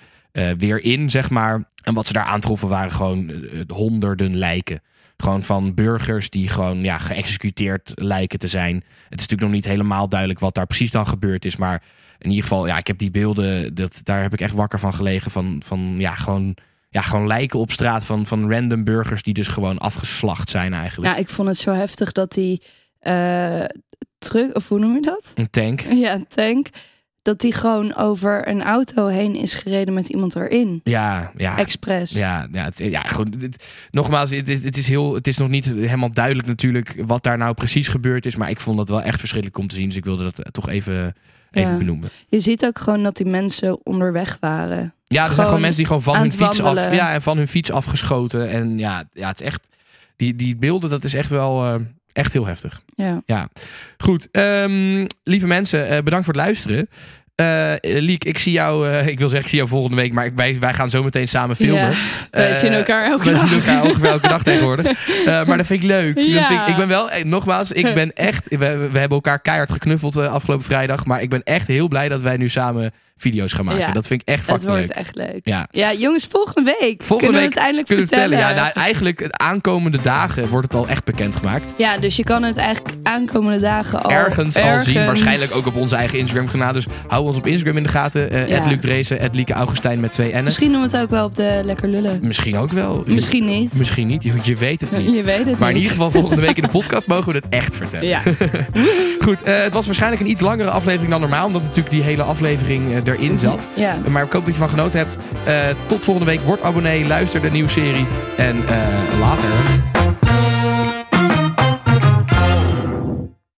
weer in, zeg maar. En wat ze daar aantroffen waren gewoon honderden lijken. Gewoon van burgers die gewoon ja, geëxecuteerd lijken te zijn. Het is natuurlijk nog niet helemaal duidelijk wat daar precies dan gebeurd is. Maar in ieder geval, ja, ik heb die beelden, dat, daar heb ik echt wakker van gelegen. Van, van ja, gewoon, ja, gewoon lijken op straat van, van random burgers die dus gewoon afgeslacht zijn eigenlijk. Ja, ik vond het zo heftig dat die eh truck, of hoe noem je dat? Een tank. Ja, een tank. Dat die gewoon over een auto heen is gereden met iemand erin. Ja, ja. Expres. Ja, ja, het, ja het- nogmaals, het is, het, is heel, het is nog niet helemaal duidelijk natuurlijk wat daar nou precies gebeurd is. Maar ik vond dat wel echt verschrikkelijk om te zien. Dus ik wilde dat eh, toch even, even Ja. benoemen. Je ziet ook gewoon dat die mensen onderweg waren. Ja, er zijn Gewoon mensen die gewoon van hun fiets af, ja, en van hun fiets afgeschoten. En ja, ja, het is echt, die, die beelden, dat is echt wel eh, echt heel heftig. Ja. Goed, ehm, lieve mensen, eh, bedankt voor het luisteren. Eh Liek, ik zie jou, eh, ik wil zeggen, ik zie jou volgende week, maar wij, wij gaan zo meteen samen filmen. Ja, wij zien elkaar elke wij dag. zien elkaar ongeveer elke dag tegenwoordig. Maar dat vind ik leuk. Dat Ja. vind ik, ik ben wel, nogmaals, ik ben echt, we, we hebben elkaar keihard geknuffeld afgelopen vrijdag. Maar ik ben echt heel blij dat wij nu samen video's gaan maken. Ja. Dat vind ik echt fucking wordt leuk. echt leuk. Ja. Ja, jongens, volgende week Volgende kunnen week we het eindelijk Kunnen vertellen. vertellen? Ja, nou, eigenlijk de aankomende dagen wordt het al echt bekendgemaakt. Ja, dus je kan het eigenlijk aankomende dagen al ergens, al zien. Waarschijnlijk ook op onze eigen Instagram kanaal. Dus hou ons op Instagram in de gaten. eh Ja. Luc Lieke Augustijn met twee N'en. Misschien doen we het ook wel op de Lekker Lullen. Misschien ook wel. Misschien niet. Misschien niet. Je, je weet het niet. Je weet het Maar in ieder geval volgende week in de podcast mogen we het echt vertellen. Ja. Goed, eh, het was waarschijnlijk een iets langere aflevering dan normaal. Omdat natuurlijk die hele aflevering eh, erin zat. ja. Maar ik hoop dat je van genoten hebt. Eh, tot volgende week. Word abonnee. Luister de nieuwe serie. En eh, later.